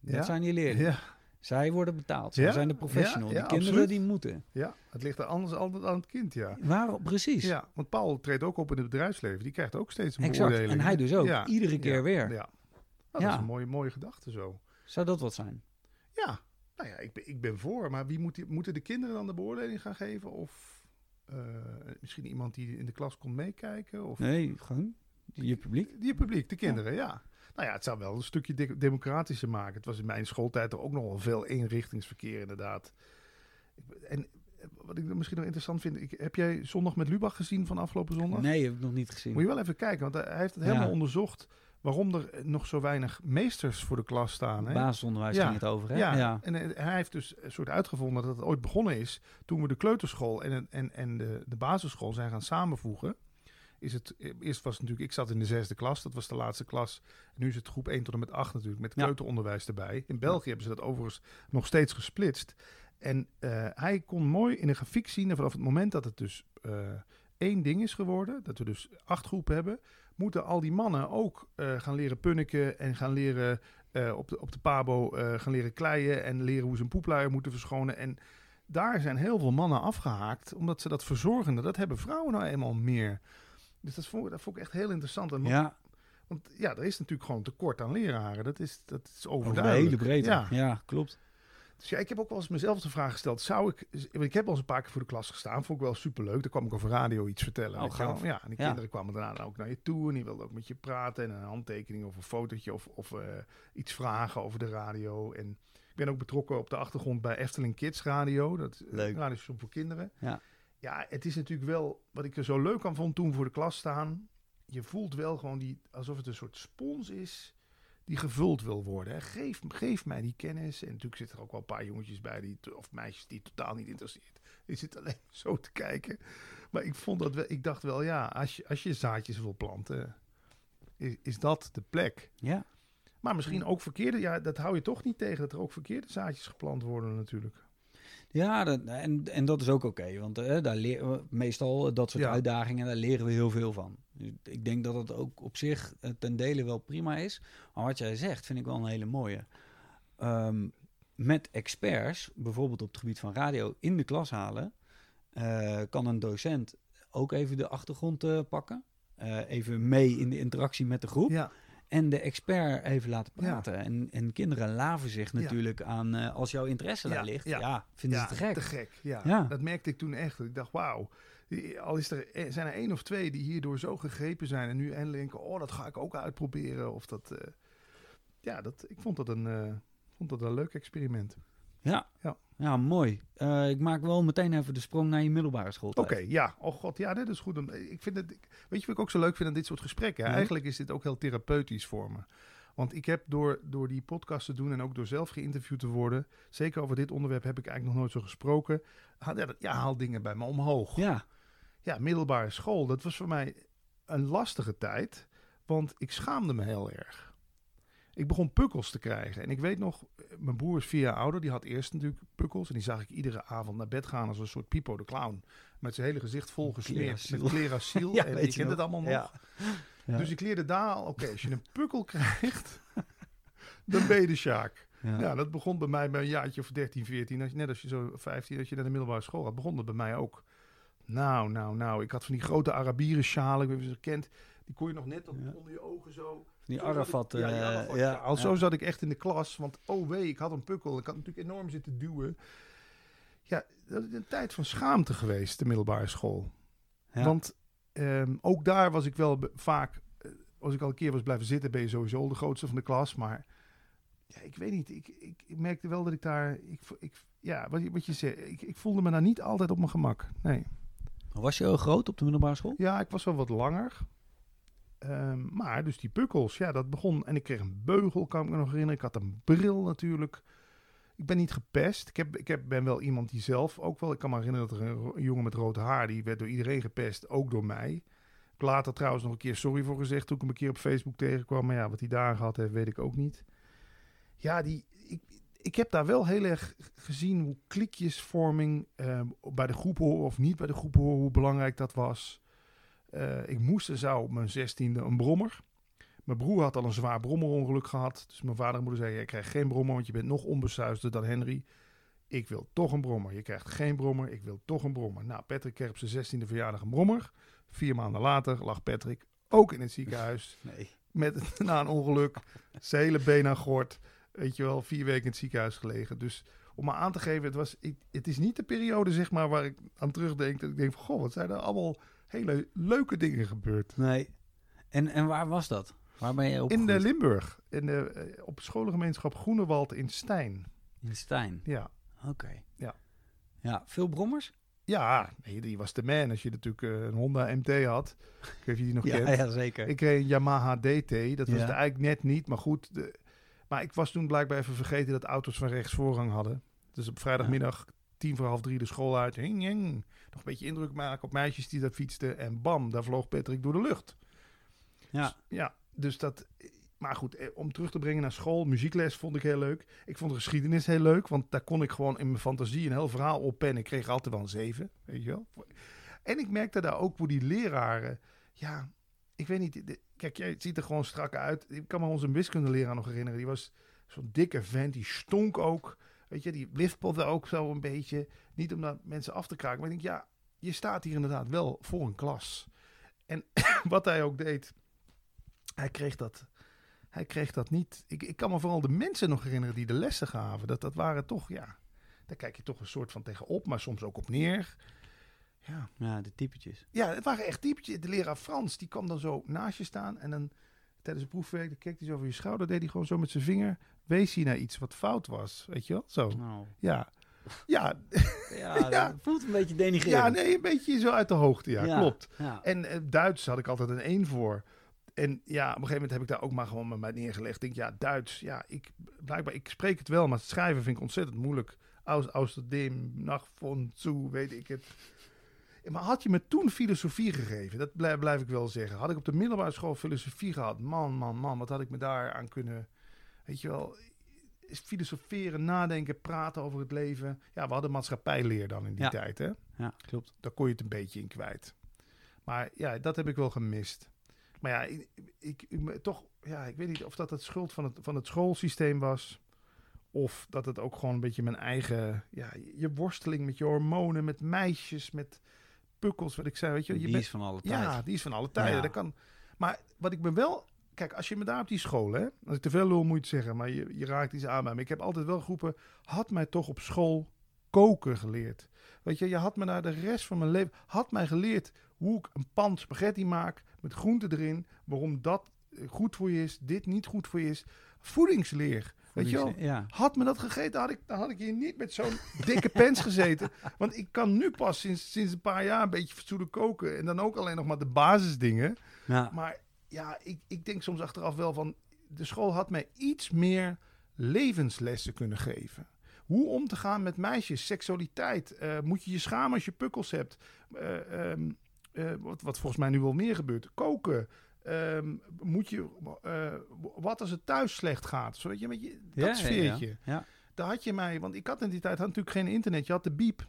Dat Ja? zijn die leerlingen. Ja. Zij worden betaald. Zij Ja? zijn de professional. Ja, ja, die kinderen absoluut. die moeten. Ja. Het ligt er anders altijd aan het kind, ja. Waarom? Precies. Ja, want Paul treedt ook op in het bedrijfsleven. Die krijgt ook steeds een Exact. beoordeling. En hij dus ook. Iedere keer weer. Ja. Nou, dat is een mooie, mooie gedachte zo. Zou dat wat zijn? Ja, nou ja, ik ben, ik ben voor. Maar wie moet die, moeten de kinderen dan de beoordeling gaan geven? Of eh, misschien iemand die in de klas komt meekijken? Of Nee, gewoon je publiek. Die publiek, de kinderen, ja. Nou ja, het zou wel een stukje de- democratischer maken. Het was in mijn schooltijd toch ook nog wel veel eenrichtingsverkeer inderdaad. En eh, wat ik misschien nog interessant vind, ik, heb jij Zondag met Lubach gezien van afgelopen zondag? Nee, heb ik nog niet gezien. Moet je wel even kijken, want hij heeft het Ja. helemaal onderzocht waarom er nog zo weinig meesters voor de klas staan. Hè? Basisonderwijs Ja. ging het over, hè? Ja, ja. en eh, hij heeft dus een soort uitgevonden dat het ooit begonnen is toen we de kleuterschool en, en, en de, de basisschool zijn gaan samenvoegen. Is het, eh, eerst was het natuurlijk, ik zat in de zesde klas, dat was de laatste klas. En nu is het groep 1 tot en met 8 natuurlijk, met Ja. kleuteronderwijs erbij. In België hebben ze dat overigens nog steeds gesplitst. En eh, hij kon mooi in een grafiek zien, en vanaf het moment dat het dus eh, één ding is geworden, dat we dus acht groepen hebben, moeten al die mannen ook gaan leren punniken en gaan leren op, de, op de pabo gaan leren kleien en leren hoe ze een poepluier moeten verschonen. En daar zijn heel veel mannen afgehaakt, omdat ze dat verzorgende, dat hebben vrouwen nou eenmaal meer. Dus dat vond, dat vond ik echt heel interessant. En Ja, Want ja, er is natuurlijk gewoon tekort aan leraren. Dat is, dat is over de overduidelijk. hele breedte. Ja. Ja, klopt. Dus ja, ik heb ook wel eens mezelf de vraag gesteld. Zou ik... Ik heb al eens een paar keer voor de klas gestaan. Vond ik wel superleuk. Dan kwam ik over radio iets vertellen. Oh, gaaf. Ja, en die Ja. kinderen kwamen daarna ook naar je toe. En die wilden ook met je praten. En een handtekening of een fotootje. Of, of eh, iets vragen over de radio. En ik ben ook betrokken op de achtergrond bij Efteling Kids Radio. Dat is Leuk. een voor kinderen. Ja. Ja, het is natuurlijk wel... Wat ik er zo leuk aan vond toen voor de klas staan. Je voelt wel gewoon die... Alsof het een soort spons is die gevuld wil worden. Hè. Geef, geef mij die kennis. En natuurlijk zitten er ook wel een paar jongetjes bij, die, of meisjes die het totaal niet interesseert. Die zitten alleen zo te kijken. Maar ik vond dat wel, ik dacht wel, ja, als je, als je zaadjes wil planten, is, is dat de plek. Ja. Maar misschien ook verkeerde, ja, dat hou je toch niet tegen, dat er ook verkeerde zaadjes geplant worden natuurlijk. Ja, dat, en, en dat is ook oké. want eh, daar leren we meestal dat soort Ja. uitdagingen, daar leren we heel veel van. Dus ik denk dat het ook op zich eh, ten dele wel prima is. Maar wat jij zegt, vind ik wel een hele mooie. Ehm, met experts, bijvoorbeeld op het gebied van radio, in de klas halen, eh, kan een docent ook even de achtergrond eh, pakken. Eh, even mee in de interactie met de groep. Ja, En de expert even laten Ja. praten. En, en kinderen laven zich Ja. natuurlijk aan, eh, als jouw interesse daar ligt, ja. vinden ze te gek. Te gek, ja. Dat merkte ik toen echt. Ik dacht, wauw. Al is er, eh, zijn er één of twee die hierdoor zo gegrepen zijn en nu en denken, oh, dat ga ik ook uitproberen. Of dat, eh, ja, dat, ik vond dat een, vond dat een leuk experiment. Ja, Ja. ja. mooi. Eh, ik maak wel meteen even de sprong naar je middelbare school. Oké, ja. Oh god, ja, dit is goed. om- Ik vind het, weet je wat ik ook zo leuk vind aan dit soort gesprekken? Ja. Eigenlijk is dit ook heel therapeutisch voor me. Want ik heb door, door die podcast te doen en ook door zelf geïnterviewd te worden, zeker over dit onderwerp heb ik eigenlijk nog nooit zo gesproken. Ja, ja, haal dingen bij me omhoog. Ja, Ja, middelbare school, dat was voor mij een lastige tijd, want ik schaamde me heel erg. Ik begon pukkels te krijgen. En ik weet nog, eh, mijn broer is vier jaar ouder, die had eerst natuurlijk pukkels. En die zag ik iedere avond naar bed gaan als een soort Pipo de Clown. Met zijn hele gezicht vol gesmeerd met clerasiel. Ja, en je kent het allemaal nog. Ja. Ja. Dus ik leerde daar al, oké, als je een pukkel krijgt, dan ben je de Sjaak. ja. Ja, dat begon bij mij bij een jaartje of 13, 14. Als je, net als je zo 15, als je naar de middelbare school had, begon dat bij mij ook. Nou, nou, nou. Ik had van die grote Arabieren schalen, ik weet niet of je ze kent. Die kon je nog net Ja. onder je ogen zo. Die ik- Arafat. ja, die eh, Arafat, ja, ja. Al zo zat ik echt in de klas. Want oh wee, ik had een pukkel. Ik had natuurlijk enorm zitten duwen. Ja, dat is een tijd van schaamte geweest, de middelbare school. Want ehm, ook daar was ik wel vaak... eh, Als ik al een keer was blijven zitten, ben je sowieso de grootste van de klas. Maar ja, ik weet niet. Ik, ik, ik merkte wel dat ik daar... Ik, ik, ja, wat je, wat je zegt. Ik, ik voelde me daar niet altijd op mijn gemak. Nee. Was je groot op de middelbare school? Ja, ik was wel wat langer. Ehm, maar dus die pukkels, ja, dat begon. En ik kreeg een beugel, kan ik me nog herinneren. Ik had een bril natuurlijk. Ik ben niet gepest. Ik, heb, ik heb, ben wel iemand die zelf ook wel... Ik kan me herinneren dat er een, jongen met rood haar... die werd door iedereen gepest, ook door mij. Ik heb later trouwens nog een keer sorry voor gezegd... toen ik hem een keer op Facebook tegenkwam. Maar ja, wat hij daar gehad heeft, weet ik ook niet. Ja, die, ik, ik heb daar wel heel erg gezien... hoe klikjesvorming ehm, bij de groep horen of niet bij de groep horen... hoe belangrijk dat was... Eh, ik moest en zou op mijn zestiende een brommer. Mijn broer had al een zwaar brommerongeluk gehad. Dus mijn vader en moeder zeiden, je krijgt geen brommer, want je bent nog onbesuisder dan Henry. Ik wil toch een brommer. Je krijgt geen brommer, ik wil toch een brommer. Nou, Patrick kreeg op zijn zestiende verjaardag een brommer. Vier maanden later lag Patrick ook in het ziekenhuis. Nee. Met, na een ongeluk, zijn hele been aan gort. Weet je wel, vier weken in het ziekenhuis gelegen. Dus om maar aan te geven, het, was, ik, het is niet de periode zeg maar, waar ik aan terugdenk. Dat ik denk van, goh, wat zijn er allemaal hele leuke dingen gebeurd. Nee. En, en waar was dat? Waar ben je In opgegroeid? de Limburg, in de, eh, op scholengemeenschap Groenewald in Stijn. In Stijn. Ja, Oké. Ja. Ja, veel brommers? ja nee, die was de man als je natuurlijk eh, een Honda MT had. Ik weet je die nog Ja, kent. ja, zeker. Ik kreeg een Yamaha DT, dat was Ja. het eigenlijk net niet, maar goed. De, maar ik was toen blijkbaar even vergeten dat auto's van rechts voorrang hadden. Dus op vrijdagmiddag tien voor half drie de school uit. Hing, hing. Nog een beetje indruk maken op meisjes die daar fietsten. En bam, daar vloog Patrick door de lucht. Ja. Dus, ja, dus dat... Maar goed, eh, om terug te brengen naar school, muziekles vond ik heel leuk. Ik vond de geschiedenis heel leuk, want daar kon ik gewoon in mijn fantasie een heel verhaal op pennen. Ik kreeg altijd wel een zeven, weet je wel. En ik merkte daar ook hoe die leraren, ja, ik weet niet, de- kijk, jij ziet er gewoon strak uit. Ik kan me onze wiskundeleraar nog herinneren, die was zo'n dikke vent, die stonk ook. Weet je, die liftpelde ook zo een beetje. Niet om daar mensen af te kraken, maar ik denk, ja, je staat hier inderdaad wel voor een klas. En wat hij ook deed, hij kreeg dat, hij kreeg dat niet. Ik, ik kan me vooral de mensen nog herinneren die de lessen gaven. Dat, dat waren toch, ja, daar kijk je toch een soort van tegenop, maar soms ook op neer. Ja, Ja, de typetjes. ja het waren echt typetjes. De leraar Frans, die kwam dan zo naast je staan en dan tijdens het proefwerk, dan keek hij zo over je schouder, deed hij gewoon zo met zijn vinger, wees hij naar iets wat fout was, weet je wel? Zo, Nou. ja. Ja, Ja, Ja. dat voelt een beetje denigrerend. ja, nee, een beetje zo uit de hoogte, ja, klopt. Ja. En eh, Duits had ik altijd een 1 voor. En ja, op een gegeven moment heb ik daar ook maar gewoon met mij neergelegd. Ik denk, ja, Duits, ja, ik, blijkbaar, ik spreek het wel, maar het schrijven vind ik ontzettend moeilijk. Aus, außerdem, nach von zu, weet ik het. Maar had je me toen filosofie gegeven, dat blijf, blijf ik wel zeggen. Had ik op de middelbare school filosofie gehad, man, man, man, wat had ik me daar aan kunnen, weet je wel, is filosoferen, nadenken, praten over het leven. Ja, we hadden maatschappijleer dan in die Ja. tijd, hè ja, klopt. daar kon je het een beetje in kwijt. Maar ja, dat heb ik wel gemist. Maar ja, ik, ik, ik- toch, ja, ik weet niet of dat het schuld van het, van het schoolsysteem was. Of dat het ook gewoon een beetje mijn eigen, ja, je worsteling met je hormonen, met meisjes, met pukkels, wat ik zei, weet je. je Die bent- is van alle tijd. ja, die is van alle tijden. Ja. Dat kan. Maar wat ik me wel. Kijk, als je me daar op die school, hè, als ik te veel lul moet zeggen, maar je, je raakt iets aan bij me. Ik heb altijd wel geroepen, had mij toch op school koken geleerd. Weet je, je had me naar de rest van mijn leven, had mij geleerd hoe ik een pan spaghetti maak met groenten erin, waarom dat eh, goed voor je is, dit niet goed voor je is. voedingsleer. Weet je wel? Ja. Had me dat gegeten, had ik, dan had ik hier niet met zo'n dikke pens gezeten. Want ik kan nu pas sinds, sinds een paar jaar een beetje fatsoenlijk koken. En dan ook alleen nog maar de basisdingen. Ja. Maar ja, ik, ik denk soms achteraf wel van... De school had mij iets meer levenslessen kunnen geven. Hoe om te gaan met meisjes, seksualiteit. Eh, moet je je schamen als je pukkels hebt? Eh, ehm, eh, wat, wat volgens mij nu wel meer gebeurt. Koken. Ehm, moet je, wat als het thuis slecht gaat? Zo, weet je, weet je, dat ja, sfeertje. Ja, ja. Daar had je mij, want ik had in die tijd had natuurlijk geen internet. Je had de biep.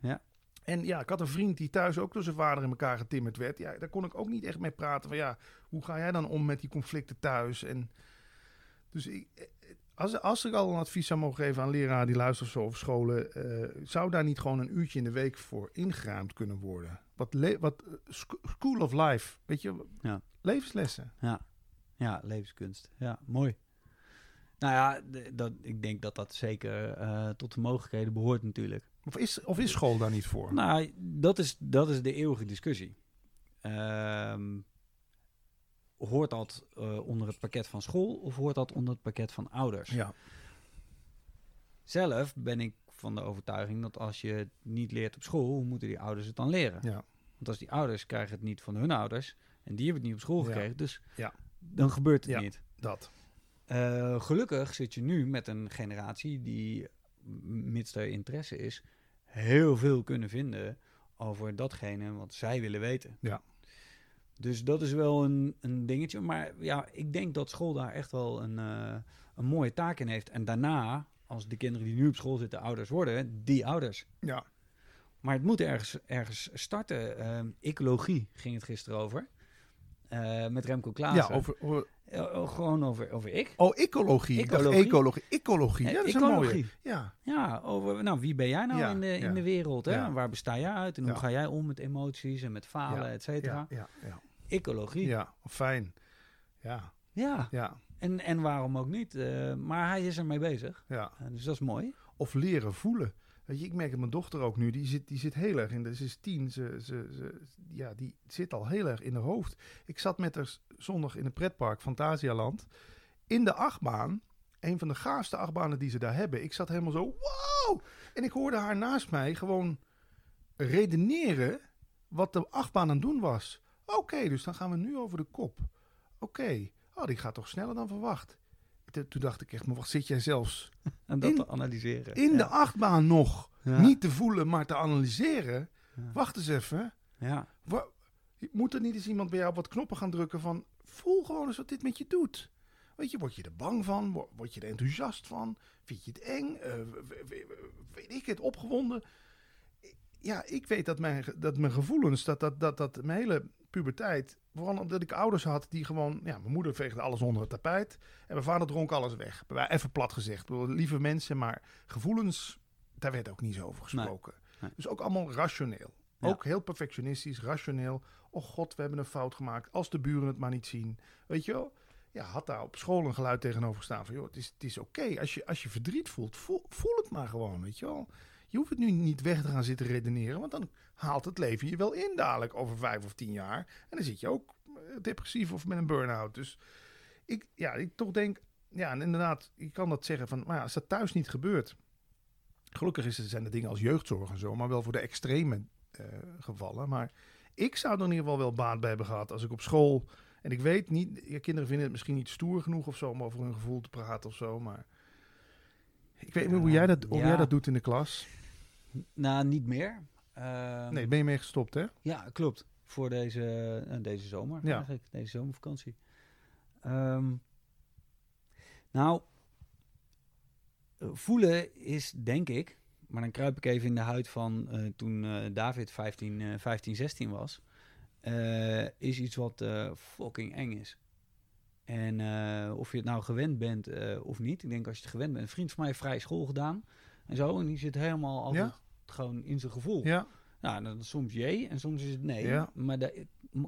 Ja. En ja, ik had een vriend die thuis ook door zijn vader in elkaar getimmerd werd. Ja, daar kon ik ook niet echt mee praten. Van ja, hoe ga jij dan om met die conflicten thuis? En dus ik, eh, als, als ik al een advies zou mogen geven aan leraren die luisteren of zo, of scholen, eh, zou daar niet gewoon een uurtje in de week voor ingeruimd kunnen worden? Wat, wat eh, sc- school of life, weet je? Ja. Levenslessen. Ja, levenskunst. Ja, mooi. Nou ja, dat, ik denk dat dat zeker eh, tot de mogelijkheden behoort natuurlijk. Of is, of is school daar niet voor? Nou, dat is, dat is de eeuwige discussie. Ehm, hoort dat eh, onder het pakket van school of hoort dat onder het pakket van ouders? ja. Zelf ben ik van de overtuiging dat als je het niet leert op school, hoe moeten die ouders het dan leren? Ja. Want als die ouders krijgen het niet van hun ouders en die hebben het niet op school Ja. gekregen, dus Ja. dan gebeurt het Ja. niet. Dat. Eh, gelukkig zit je nu met een generatie die, mits er interesse is, heel veel kunnen vinden over datgene wat zij willen weten. Ja. Dus dat is wel een, een dingetje. Maar ja, ik denk dat school daar echt wel een, eh, een mooie taak in heeft. En daarna, als de kinderen die nu op school zitten ouders worden, die ouders. Ja. Maar het moet ergens, ergens starten. Ehm, ecologie ging het gisteren over. Eh, met Remco Klaassen. Ja, over, over- oh, gewoon over, over ik. Oh, ecologie. Ik dacht Ecologie. ecologie. Ecologie. Ja, Eh, dat is een mooie. ecologie. Ja. Ja, over, nou, wie ben jij nou Ja, in, de, in ja. de wereld? Hè? Ja. Waar besta jij uit? En Ja. hoe ga jij om met emoties en met falen, Ja, et cetera? Ja, ja, ja. Ecologie. Ja. ja, fijn. Ja, ja, En, en waarom ook niet? Eh, maar hij is ermee bezig. ja. Eh, dus dat is mooi. Of leren voelen. Ik merk het mijn dochter ook nu. Die zit, die zit heel erg in de... Is tien. Ze, ze, ze, ja, die zit al heel erg in haar hoofd. Ik zat met haar zondag in een pretpark, Fantasialand. In de achtbaan. Een van de gaafste achtbanen die ze daar hebben. Ik zat helemaal zo... Wow! En ik hoorde haar naast mij gewoon redeneren wat de achtbaan aan het doen was. Oké, dus dan gaan we nu over de kop. Oké. Oh, die gaat toch sneller dan verwacht. Toen dacht ik echt, maar wat zit jij zelfs En dat In- te analyseren. in ja. de achtbaan nog Ja. niet te voelen, maar te analyseren. Ja. Wacht eens even. Ja. Wa- Moet er niet eens iemand bij jou op wat knoppen gaan drukken van... voel gewoon eens wat dit met je doet. Weet je, word je er bang van? Wo- Word je er enthousiast van? Vind je het eng? W- weet ik het, opgewonden? Ja, ik weet dat mijn, dat mijn gevoelens, dat, dat, dat, dat mijn hele puberteit... vooral omdat ik ouders had die gewoon... Ja, mijn moeder veegde alles onder het tapijt. En mijn vader dronk alles weg. Even plat gezegd. Lieve mensen, maar gevoelens... daar werd ook niet zo over gesproken. nee. Dus ook allemaal rationeel. Ja. Ook heel perfectionistisch, rationeel. Oh god, we hebben een fout gemaakt. Als de buren het maar niet zien. Weet je wel? Ja, had daar op school een geluid tegenover gestaan van... joh, het is, het is oké. Als, je, als je verdriet voelt, voel, voel het maar gewoon, weet je wel. Je hoeft het nu niet weg te gaan zitten redeneren... want dan haalt het leven je wel in dadelijk over vijf of tien jaar. En dan zit je ook eh, depressief of met een burn-out. Dus ik, ja, ik toch denk... Ja, en inderdaad, je kan dat zeggen van... maar ja, als dat thuis niet gebeurt... Gelukkig is zijn er dingen als jeugdzorg en zo... maar wel voor de extreme eh, gevallen. Maar ik zou er in ieder geval wel baat bij hebben gehad... als ik op school... En ik weet niet, je kinderen vinden het misschien niet stoer genoeg of zo om over hun gevoel te praten of zo, maar ik weet niet hoe jij dat, hoe Ja. jij dat doet in de klas. Nou, niet meer. Ehm, Nee, ben je mee gestopt, hè? Ja, klopt. Voor deze, eh, deze zomer Ja. eigenlijk. Deze zomervakantie. Ehm, nou, voelen is denk ik... Maar dan kruip ik even in de huid van eh, toen eh, David 15, eh, 15, 16 was. is iets wat fucking eng is. En of je het nou gewend bent of niet. Ik denk als je het gewend bent. Een vriend van mij heeft vrij school gedaan. En zo. En die zit helemaal altijd Ja? Gewoon in zijn gevoel. Ja, Ja, dan soms jee en soms is het nee. Ja. Maar dat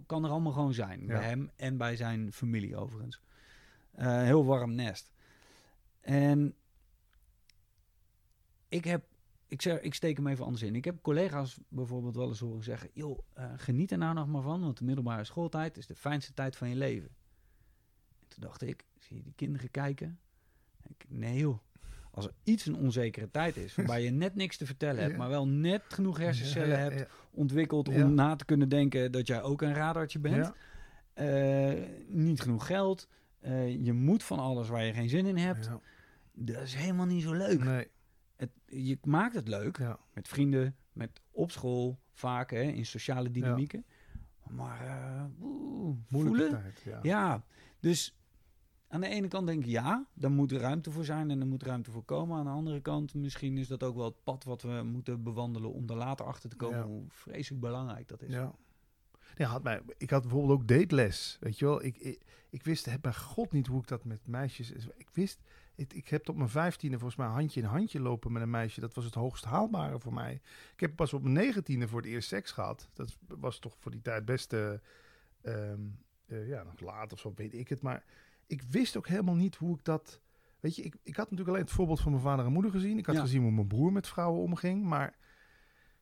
kan er allemaal gewoon zijn. Ja. Bij hem en bij zijn familie overigens. Eh, heel warm nest. En ik heb, ik, zeg, ik steek hem even anders in. Ik heb collega's bijvoorbeeld wel eens horen zeggen... joh, eh, geniet er nou nog maar van, want de middelbare schooltijd is de fijnste tijd van je leven. En toen dacht ik, zie je die kinderen kijken... Ik, nee joh. Als er iets een onzekere tijd is, waarbij je net niks te vertellen hebt, Ja. maar wel net genoeg hersencellen hebt ontwikkeld om na te kunnen denken dat jij ook een radartje bent. Eh, niet genoeg geld. Eh, je moet van alles waar je geen zin in hebt. Dat is helemaal niet zo leuk. Nee, Het, je maakt het leuk met vrienden, met op school, vaak hè, in sociale dynamieken. Maar Moeilijke voelen? tijd. Ja. Ja, dus aan de ene kant denk ik ja, daar moet er ruimte voor zijn en er moet ruimte voor komen. Aan de andere kant, misschien is dat ook wel het pad wat we moeten bewandelen om er later achter te komen Ja. hoe vreselijk belangrijk dat is. Ja. Ja, had mij, ik had bijvoorbeeld ook dateles. Weet je wel, ik, ik, ik wist heb bij god niet hoe ik dat met meisjes. Ik wist, ik, ik heb op mijn vijftiende volgens mij handje in handje lopen met een meisje. Dat was het hoogst haalbare voor mij. Ik heb pas op mijn negentiende voor het eerst seks gehad. Dat was toch voor die tijd best, eh, ehm, eh, ja, nog laat of zo, weet ik het. Maar ik wist ook helemaal niet hoe ik dat. Weet je, ik, ik had natuurlijk alleen het voorbeeld van mijn vader en moeder gezien. Ik had Ja. gezien hoe mijn broer met vrouwen omging. Maar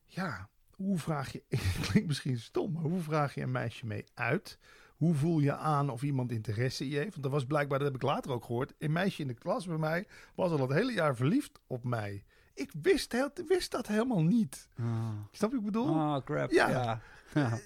ja, hoe vraag je, klinkt misschien stom, maar hoe vraag je een meisje mee uit? Hoe voel je aan of iemand interesse in je heeft? Want dat was blijkbaar, dat heb ik later ook gehoord, een meisje in de klas bij mij was al het hele jaar verliefd op mij. Ik wist, heel- wist dat helemaal niet. Ah, Snap je wat ik bedoel? Ah, crap. Ja. Ja. Ja.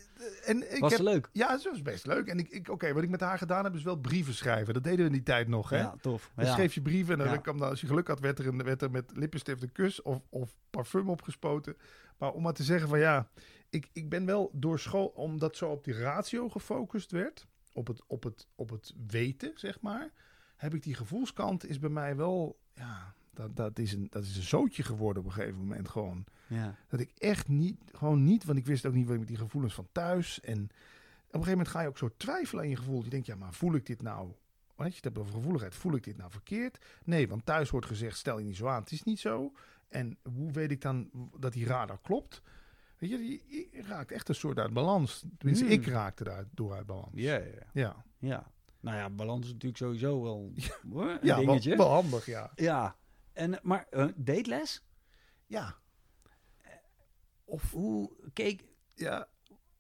en ik Was heb, leuk? ja, dat was best leuk. En ik, ik, oké, wat ik met haar gedaan heb, is wel brieven schrijven. Dat deden we in die tijd nog, hè? Ja, tof. Dan Ja. schreef je brieven en dan Ja. kwam dan, als je geluk had, werd er, een, werd er met lippenstift een kus of, of parfum opgespoten. Maar om maar te zeggen van ja, ik, ik ben wel door school, omdat zo op die ratio gefocust werd, op het, op het, op het weten, zeg maar, heb ik die gevoelskant is bij mij wel, ja, dat, dat, is een, dat is een zootje geworden op een gegeven moment gewoon. Ja. Dat ik echt niet, gewoon niet, want ik wist ook niet wat ik met die gevoelens van thuis. En op een gegeven moment ga je ook zo twijfelen aan je gevoel. Je denkt, ja, maar voel ik dit nou, weet je, het hebt over gevoeligheid, voel ik dit nou verkeerd? Nee, want thuis wordt gezegd, stel je niet zo aan, het is niet zo. En hoe weet ik dan dat die radar klopt? Weet je, je, je raakt echt een soort uit balans. Tenminste, Hmm. ik raakte daar door uit balans. Ja, ja, Ja, ja. Nou ja, balans is natuurlijk sowieso wel hoor, een ja wel, dingetje. wel handig, ja. Ja. En, maar uh, dateles? Ja, Of hoe keek ja.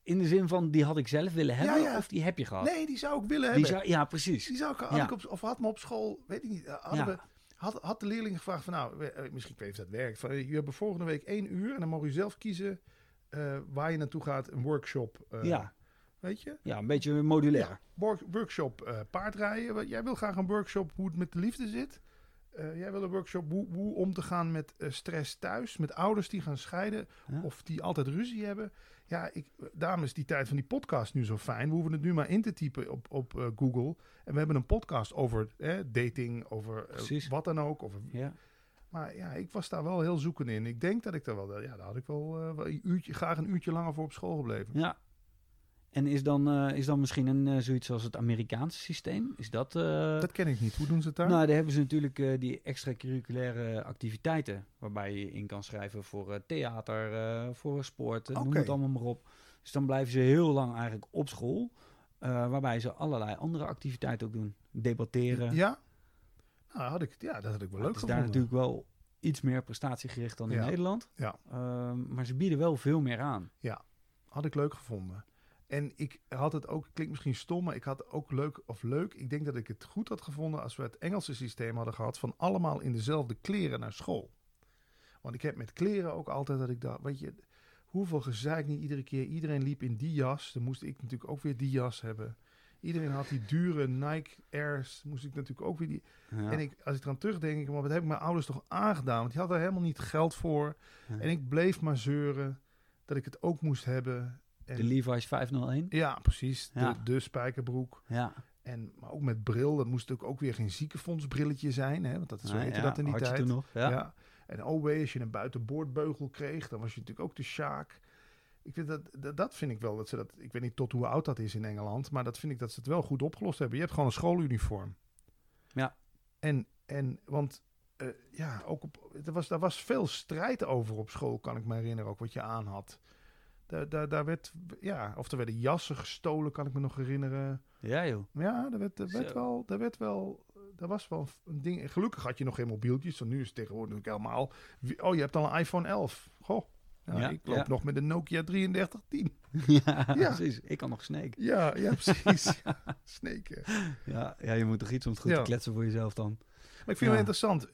in de zin van die had ik zelf willen hebben ja. of die heb je gehad? Nee, die zou ik willen die hebben. zou, ja, precies. Die zou ik, had Ja. ik op, of had me op school, weet ik niet, eh, hadden we, had, had de leerling gevraagd van nou, eh, misschien ik weet of dat werkt, van, eh, je hebt volgende week één uur en dan mogen je zelf kiezen eh, waar je naartoe gaat, een workshop, eh, ja. weet je? ja, een beetje modulair. Ja, workshop eh, paardrijden. Jij wil graag een workshop hoe het met de liefde zit. Eh, jij wil een workshop hoe, hoe om te gaan met eh, stress thuis, met ouders die gaan scheiden Ja. of die altijd ruzie hebben. Ja, ik, daarom is die tijd van die podcast nu zo fijn. We hoeven het nu maar in te typen op, op eh, Google. En we hebben een podcast over eh, dating, over wat dan ook. Over, Ja. maar ja, ik was daar wel heel zoekend in. Ik denk dat ik daar wel, ja, daar had ik wel, wel een uurtje, graag een uurtje langer voor op school gebleven. ja. En is dan, eh, is dan misschien een, eh, zoiets als het Amerikaanse systeem? Is dat... eh, Dat ken ik niet. Hoe doen ze het daar? Nou, daar hebben ze natuurlijk die extracurriculaire activiteiten. Waarbij je in kan schrijven voor theater, voor sport, eh, noem het allemaal maar op. Dus dan blijven ze heel lang eigenlijk op school. waarbij ze allerlei andere activiteiten ook doen. Debatteren. Ja? Nou, had ik, ja, dat had ik wel leuk het is daar gevonden. natuurlijk wel iets meer prestatiegericht dan in Ja. Nederland. Ja. Ehm, maar ze bieden wel veel meer aan. Had ik leuk gevonden. En ik had het ook, klinkt misschien stom, maar ik had ook leuk of leuk. Ik denk dat ik het goed had gevonden als we het Engelse systeem hadden gehad van allemaal in dezelfde kleren naar school. Want ik heb met kleren ook altijd dat ik dacht, weet je, hoeveel gezeik niet iedere keer. Iedereen liep in die jas. Dan moest ik natuurlijk ook weer die jas hebben. Iedereen had die dure Nike Airs. Moest ik natuurlijk ook weer die. Ja. En ik, als ik eraan terugdenk, maar wat heb ik mijn ouders toch aangedaan? Want die hadden er helemaal niet geld voor. Ja. En ik bleef maar zeuren dat ik het ook moest hebben. De Levi's 501. ja, precies. Ja. De, de spijkerbroek. Ja. En, maar ook met bril. Dat moest natuurlijk ook weer geen ziekenfondsbrilletje zijn. Hè? Want dat, zo Ah, heette ja, dat in die had je tijd. nog. Ja. Ja. En oh wee, als je een buitenboordbeugel kreeg, dan was je natuurlijk ook de sjaak. Ik vind dat, dat, dat vind ik wel dat ze dat. Ik weet niet tot hoe oud dat is in Engeland, maar dat vind ik dat ze het wel goed opgelost hebben. Je hebt gewoon een schooluniform. Ja. En, en want eh, ja, ook op, er was, daar was veel strijd over op school, kan ik me herinneren, ook wat je aan had. Daar, daar, daar werd, ja, of er werden jassen gestolen, kan ik me nog herinneren. ja, joh. Ja, daar werd, daar werd wel, daar werd wel, daar was wel een ding. Gelukkig had je nog geen mobieltjes, want nu is het tegenwoordig natuurlijk helemaal. Oh, je hebt al een iPhone 11. Goh, ja, Ja, ik loop ja. nog met een Nokia 3310. ja, Ja. precies. Ik kan nog snake. Ja, ja, precies. Ja, Snake. Ja, ja, je moet toch iets om het goed te kletsen voor jezelf dan. ik vind het wel interessant.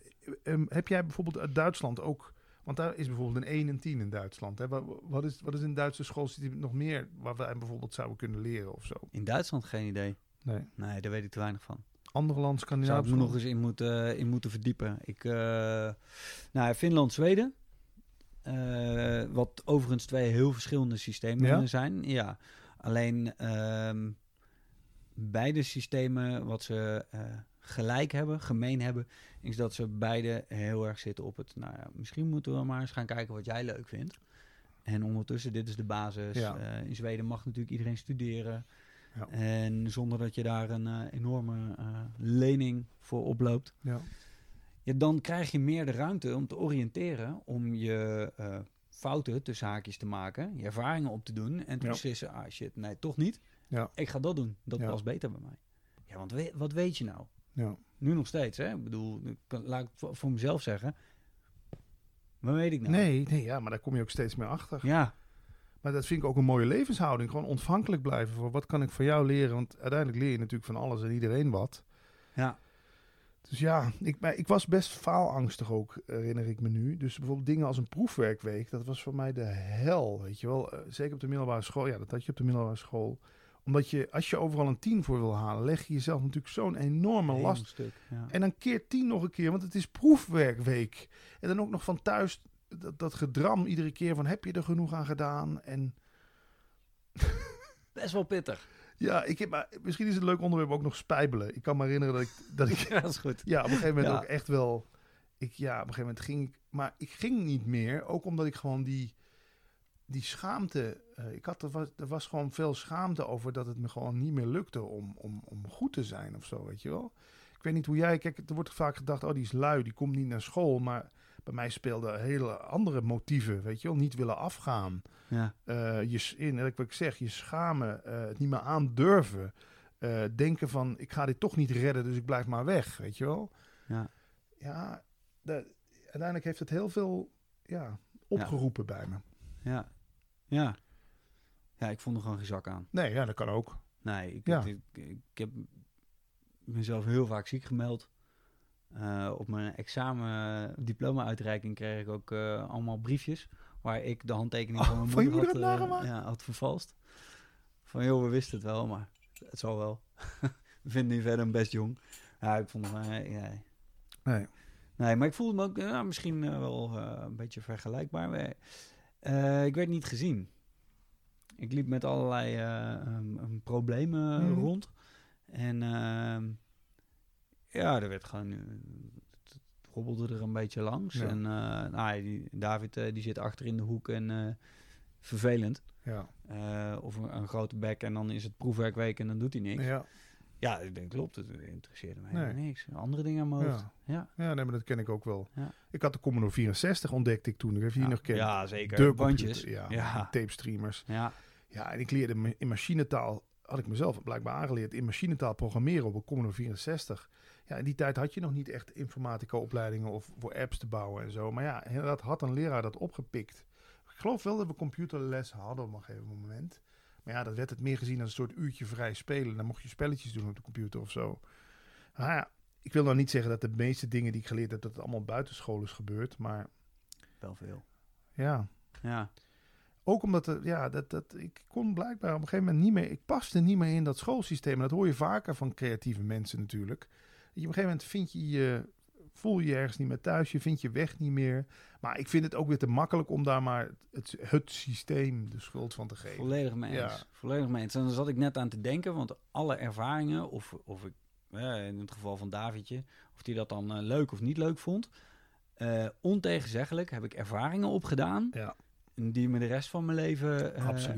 Ehm, heb jij bijvoorbeeld uit Duitsland ook... Want daar is bijvoorbeeld een 1 en 10 in Duitsland. Hè? Wat, is, wat is in Duitse schoolsysteem nog meer waar wij bijvoorbeeld zouden kunnen leren of zo? In Duitsland geen idee. Nee. Nee, daar weet ik te weinig van. Andere landen, Daar zou ik nog eens in moeten, in moeten verdiepen. Ik, eh, nou, Finland, Zweden. Eh, wat overigens twee heel verschillende systemen Ja? zijn. Ja. Alleen ehm, beide systemen, wat ze eh, gelijk hebben, gemeen hebben, is dat ze beide heel erg zitten op het. Nou ja, misschien moeten we maar eens gaan kijken wat jij leuk vindt. En ondertussen, dit is de basis. Ja. Eh, in Zweden mag natuurlijk iedereen studeren. Ja. En zonder dat je daar een eh, enorme eh, lening voor oploopt. Ja. Ja, dan krijg je meer de ruimte om te oriënteren, om je fouten tussen haakjes te maken, je ervaringen op te doen en te beslissen, ah shit, nee, toch niet. Ja. Ik ga dat doen. Dat past beter bij mij. Ja, want we- wat weet je nou? Ja. Nu nog steeds, hè? Ik bedoel, laat ik het voor, mezelf zeggen. Wat weet ik nou? Nee, nee, ja, maar daar kom je ook steeds meer achter. Ja, Maar dat vind ik ook een mooie levenshouding. Gewoon ontvankelijk blijven voor wat kan ik van jou leren. Want uiteindelijk leer je natuurlijk van alles en iedereen wat. ja, Dus ja, ik, maar ik was best faalangstig ook, herinner ik me nu. Dus bijvoorbeeld dingen als een proefwerkweek, dat was voor mij de hel, weet je wel. Eh, zeker op de middelbare school, ja, dat had je op de middelbare school. Omdat je, als je overal een 10 voor wil halen, leg je jezelf natuurlijk zo'n enorme heel last. stuk. Ja. En dan keer 10 nog een keer, want het is proefwerkweek. En dan ook nog van thuis dat, dat gedram iedere keer van heb je er genoeg aan gedaan? En Best wel pittig. ja, ik heb, maar misschien is het leuk onderwerp ook nog spijbelen. Ik kan me herinneren dat ik, dat ik Ja, dat is goed. Ja, op een gegeven moment Ja. ook echt wel. Ik, ja, op een gegeven moment ging ik. Maar ik ging niet meer. Ook omdat ik gewoon die, die schaamte. Eh, ik had, er, was, er was gewoon veel schaamte over dat het me gewoon niet meer lukte om, om, om goed te zijn of zo, weet je wel. Ik weet niet hoe jij. Kijk, er wordt vaak gedacht: oh, die is lui, die komt niet naar school. Maar bij mij speelden hele andere motieven, weet je wel. Niet willen afgaan. Ja, Eh, je, in, wat ik zeg, je schamen, eh, het niet meer aandurven. eh, denken van, ik ga dit toch niet redden, dus ik blijf maar weg, weet je wel. ja. Ja, de- uiteindelijk heeft het heel veel ja, opgeroepen bij me. Ja. Ja. Ja, ik vond er gewoon geen zak aan. Nee, ja, dat kan ook. Nee, ik, Ja. ik, ik, heb mezelf heel vaak ziek gemeld. Eh, op mijn examen diploma-uitreiking kreeg ik ook eh, allemaal briefjes... waar ik de handtekening Oh, van mijn moeder, moeder had, had eh, ja, had vervalst. Van joh, we wisten het wel, maar het zal wel. we vinden nu verder een best jong. Ja, ik vond het... nee. Nee. Nee, maar ik voelde me ook eh, misschien wel een beetje vergelijkbaar. Ik werd niet gezien. Ik liep met allerlei eh, ehm, ehm, problemen Mhm. rond. En ehm, ja, er werd gewoon... eh, het hobbelde er een beetje langs. Ja. En eh, nou, die, David die zit achter in de hoek en vervelend. Ja. Of een, een grote bek en dan is het proefwerkweek en dan doet hij niks. Ja, Ja. ik denk klopt, het interesseerde mij Nee. helemaal niks. Andere dingen aan mijn hoofd. Ja. Ja, ja, nee, maar dat ken ik ook wel. Ja. Ik had de Commodore 64 ontdekte ik toen. Ik heb je ja. nog kent. ja zeker. De Bandjes. Ja, Ja. tape streamers. Ja, Ja, en ik leerde in machinetaal, had ik mezelf blijkbaar aangeleerd, in machinetaal programmeren op een Commodore 64. Ja, in die tijd had je nog niet echt informatica-opleidingen of voor apps te bouwen en zo. Maar ja, inderdaad had een leraar dat opgepikt. Ik geloof wel dat we computerles hadden op een gegeven moment. Maar ja, dat werd het meer gezien als een soort uurtje vrij spelen. Dan mocht je spelletjes doen op de computer of zo. Ja, ik wil nou niet zeggen dat de meeste dingen die ik geleerd heb, dat het allemaal buitenschool is gebeurd. Maar wel veel. ja, Ja, ook omdat er, ja, dat, dat, ik kon blijkbaar op een gegeven moment niet meer. Ik paste niet meer in dat schoolsysteem. En dat hoor je vaker van creatieve mensen natuurlijk. Dat je op een gegeven moment vind je je. Voel je je ergens niet meer thuis, je vindt je weg niet meer. Maar ik vind het ook weer te makkelijk om daar maar het, het systeem de schuld van te geven. volledig mee eens. Ja. Volledig mee eens. En dan zat ik net aan te denken, want alle ervaringen, of, of ik, eh, in het geval van Davidje, of die dat dan eh, leuk of niet leuk vond, eh, ontegenzeggelijk heb ik ervaringen opgedaan Ja. die me de rest van mijn leven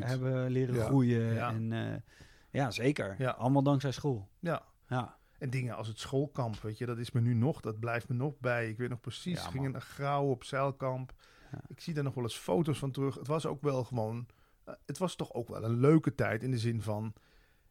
hebben leren Ja. groeien. Ja. En ja, zeker. Ja. Allemaal dankzij school. Ja. Ja, En dingen als het schoolkamp, weet je, dat is me nu nog, dat blijft me nog bij. Ik weet nog precies, Ja, gingen naar Grauw op zeilkamp. Ja. Ik zie daar nog wel eens foto's van terug. Het was ook wel gewoon, eh, het was toch ook wel een leuke tijd in de zin van,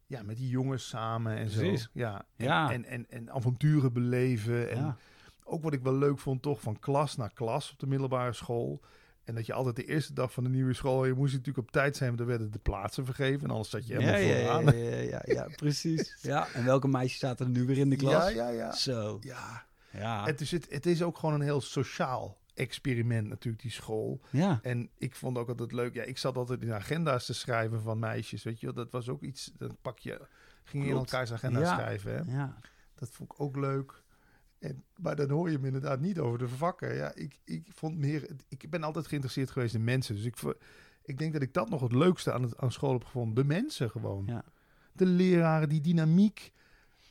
ja, met die jongens samen en Precies. zo. Ja. En, Ja. En, en, en avonturen beleven. En ja. ook wat ik wel leuk vond, toch van klas naar klas op de middelbare school. En dat je altijd de eerste dag van de nieuwe school, je moest natuurlijk op tijd zijn, want er werden de plaatsen vergeven. En anders zat je helemaal ja, vooraan. ja, ja, ja, ja, precies. Ja, en welke meisjes zaten er nu weer in de klas? Ja, ja, ja. Zo. Ja, Ja. Het, is, het, het is ook gewoon een heel sociaal experiment natuurlijk, die school. ja. En ik vond ook altijd leuk. Ja, ik zat altijd in agenda's te schrijven van meisjes. Weet je, wel. dat was ook iets. Dan pak je, ging je in elkaars agenda Ja. schrijven. Hè? ja. Dat vond ik ook leuk. En, maar dan hoor je hem inderdaad niet over de vakken. Ja, ik, ik vond meer. Ik ben altijd geïnteresseerd geweest in mensen. Dus ik, ik denk dat ik dat nog het leukste aan, het, aan school heb gevonden. De mensen gewoon. Ja. De leraren, die dynamiek.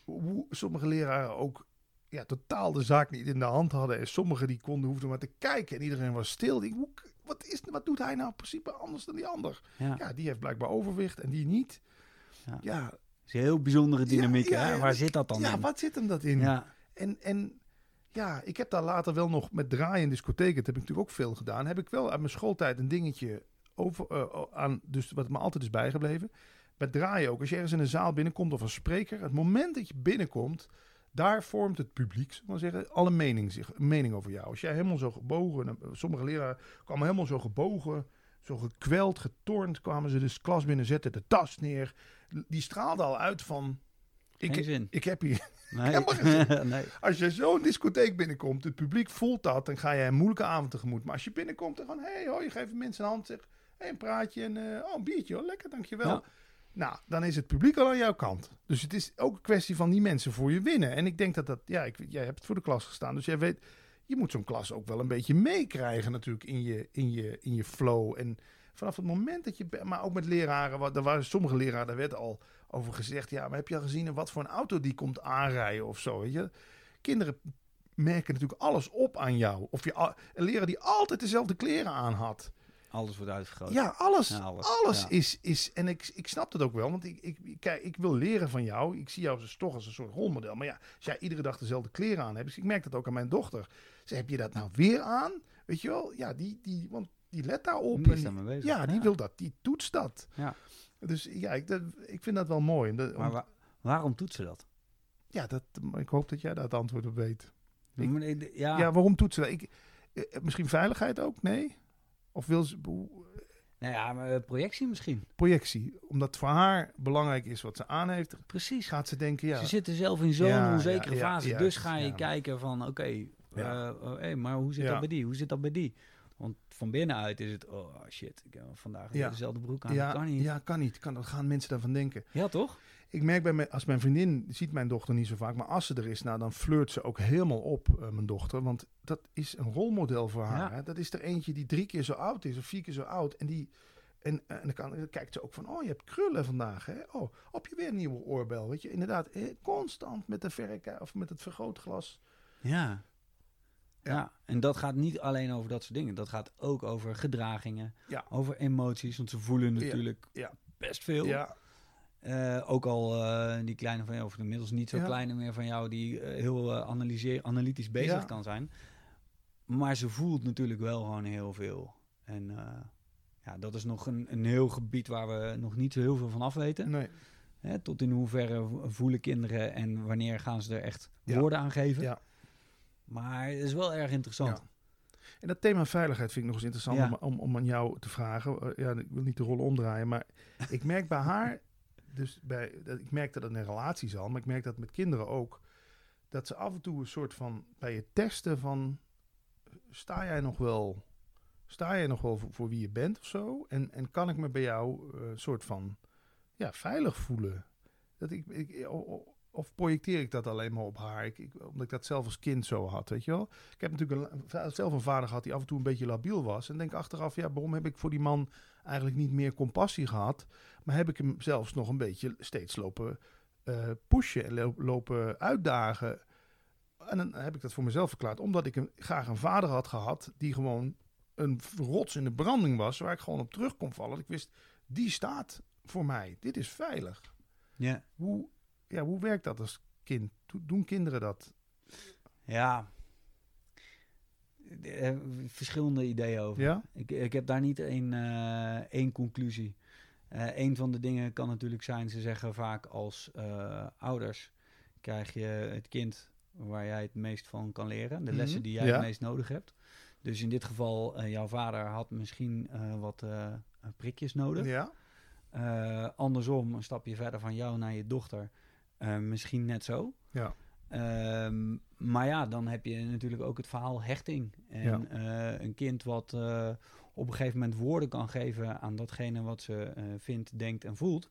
Hoe sommige leraren ook ja, totaal de zaak niet in de hand hadden. En sommigen die konden hoefden maar te kijken. En iedereen was stil. Ik, hoe, wat, is, wat doet hij nou in principe anders dan die ander? Ja. Ja, die heeft blijkbaar overwicht en die niet. Ja. Ja, is een heel bijzondere dynamiek. Ja, ja, hè? ja, Waar zit dat dan ja in? wat zit hem dat in? Ja. En, en ja, ik heb daar later wel nog met draaien in discotheken, dat heb ik natuurlijk ook veel gedaan. Heb ik wel uit mijn schooltijd een dingetje over, eh, aan, dus wat me altijd is bijgebleven. Bij draaien ook, als je ergens in een zaal binnenkomt of als spreker, het moment dat je binnenkomt, daar vormt het publiek, maar zeggen, alle mening, zich, een mening over jou. Als jij helemaal zo gebogen, eh, sommige leraren kwamen helemaal zo gebogen, zo gekweld, getornd, kwamen ze dus klas binnen, zetten de tas neer. Die straalde al uit van, Geen ik, zin. ik heb hier Nee. als je zo'n discotheek binnenkomt, het publiek voelt dat, dan ga je een moeilijke avond tegemoet. Maar als je binnenkomt en gewoon, hé, hey, hoi, je geeft mensen een hand, zeg, hey, een praatje en, eh, oh, een biertje, hoor, lekker, dankjewel. Ja. Nou, dan is het publiek al aan jouw kant. Dus het is ook een kwestie van die mensen voor je winnen. En ik denk dat dat, ja, ik, jij hebt voor de klas gestaan, dus jij weet, je moet zo'n klas ook wel een beetje meekrijgen natuurlijk in je, in, je, in je flow. En vanaf het moment dat je, maar ook met leraren, wat- er waren sommige leraren, daar werd al over gezegd, ja, maar heb je al gezien wat voor een auto die komt aanrijden of zo, weet je? Kinderen merken natuurlijk alles op aan jou. Of je een leraar die altijd dezelfde kleren aan had. Alles wordt uitvergroot. Ja, alles. Ja, alles, alles ja. is, is. En ik, ik snap het ook wel. Want ik, ik, ik- kijk, ik wil leren van jou. Ik zie jou dus toch als een soort rolmodel. Maar ja, als jij iedere dag dezelfde kleren aan hebt. Dus ik merk dat ook aan mijn dochter. Ze heb je dat nou weer aan? Weet je wel? Ja, die, die, want die let daarop. Die en is daarmee bezig. Ja, die Ja. wil dat. Die toetst dat. Ja. Dus ja, ik, dat, ik vind dat wel mooi. Dat- Maar om- wa- waarom toetsen dat? ja, dat, ik hoop dat jij daar het antwoord op weet. Ik- ja, Ja, waarom toetsen dat? Ik, eh, misschien veiligheid ook? Nee? Of wil ze... nou ja, maar, eh, projectie misschien. projectie. Omdat voor haar belangrijk is wat ze aan heeft, Precies. gaat ze denken, ja, Ze zitten zelf in zo'n Ja, onzekere ja, fase. dus ga je kijken van, oké, Ja. eh, oh, hey, maar hoe zit dat bij die? Hoe zit dat bij die? Want van binnenuit is het, oh shit, ik heb vandaag Ja. dezelfde broek aan. ja, dat kan niet. Ja, ja, kan niet. Kan, dan gaan mensen daarvan denken. toch? Ik merk bij mijn, als mijn vriendin, ziet mijn dochter niet zo vaak, maar als ze er is, nou, dan flirt ze ook helemaal op, eh, mijn dochter. Want dat is een rolmodel voor haar. Ja. Hè? Dat is er eentje die drie keer zo oud is, of vier keer zo oud. En die... En, en dan, kan, dan kijkt ze ook van, oh, je hebt krullen vandaag, hè? Oh, heb je weer een nieuwe oorbel, weet je? Inderdaad, eh, constant met de verrekijker of met het vergrootglas. Ja. Ja. en dat gaat niet alleen over dat soort dingen. Dat gaat ook over gedragingen, over emoties. Want ze voelen natuurlijk ja. best veel. Ja, Eh, ook al eh, die kleine van jou, of inmiddels niet zo Ja. kleine meer van jou, die eh, heel analyseer, analytisch bezig Ja. kan zijn. Maar ze voelt natuurlijk wel gewoon heel veel. En ja, dat is nog een, een heel gebied waar we nog niet zo heel veel van af weten. nee. Hè, tot in hoeverre vo- voelen kinderen en wanneer gaan ze er echt Ja. woorden aan geven. Ja. Maar het is wel erg interessant. En dat thema veiligheid vind ik nog eens interessant Ja. om, om, om aan jou te vragen. Eh, ja, ik wil niet de rol omdraaien, maar ik merk bij haar, dus bij, dat, ik merk dat het in relaties al, maar ik merk dat met kinderen ook, dat ze af en toe een soort van bij je testen van, sta jij nog wel, sta jij nog wel voor, voor wie je bent of zo? En, en kan ik me bij jou eh, een soort van, ja, veilig voelen? Dat ik, ik, of projecteer ik dat alleen maar op haar? Ik, ik, omdat ik dat zelf als kind zo had, weet je wel? Ik heb natuurlijk een, zelf een vader gehad die af en toe een beetje labiel was. En denk achteraf, ja, waarom heb ik voor die man eigenlijk niet meer compassie gehad? Maar heb ik hem zelfs nog een beetje steeds lopen eh, pushen en lo- lopen uitdagen? En dan heb ik dat voor mezelf verklaard. Omdat ik een, graag een vader had gehad die gewoon een rots in de branding was. Waar ik gewoon op terug kon vallen. Ik wist, die staat voor mij. Dit is veilig. Ja. Hoe, ja, hoe werkt dat als kind? Do- Doen kinderen dat? Ja. Eh, verschillende ideeën over. Ja? Ik, ik heb daar niet één, eh, één conclusie. Eh een van de dingen kan natuurlijk zijn, ze zeggen vaak als ouders krijg je het kind waar jij het meest van kan leren. De lessen Mhm, die jij ja. het meest nodig hebt. Dus in dit geval, jouw vader had misschien wat prikjes nodig. Ja? Andersom, een stapje verder van jou naar je dochter, eh, misschien net zo. Ja. Ehm, maar ja, dan heb je natuurlijk ook het verhaal hechting. En Ja. eh, een kind wat eh, op een gegeven moment woorden kan geven aan datgene wat ze vindt, denkt en voelt.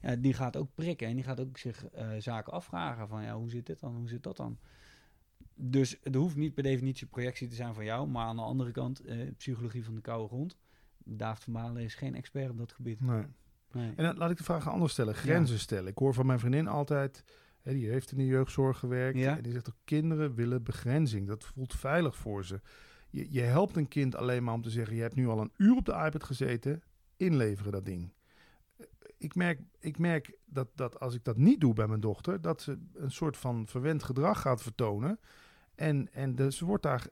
Ja, die gaat ook prikken en die gaat ook zich zaken afvragen van ja, hoe zit dit dan, hoe zit dat dan? Dus het hoeft niet per definitie projectie te zijn van jou, maar aan de andere kant, psychologie van de koude grond. David van Malen is geen expert op dat gebied. Nee. Nee. En dan laat ik de vraag anders stellen. Grenzen stellen. Ik hoor van mijn vriendin altijd, hè, die heeft in de jeugdzorg gewerkt. Ja. En die zegt ook, kinderen willen begrenzing. Dat voelt veilig voor ze. Je, je helpt een kind alleen maar om te zeggen, je hebt nu al een uur op de iPad gezeten. Inleveren dat ding. Eh, Ik merk, ik merk dat, dat als ik dat niet doe bij mijn dochter, dat ze een soort van verwend gedrag gaat vertonen. En, en de, ze wordt daar.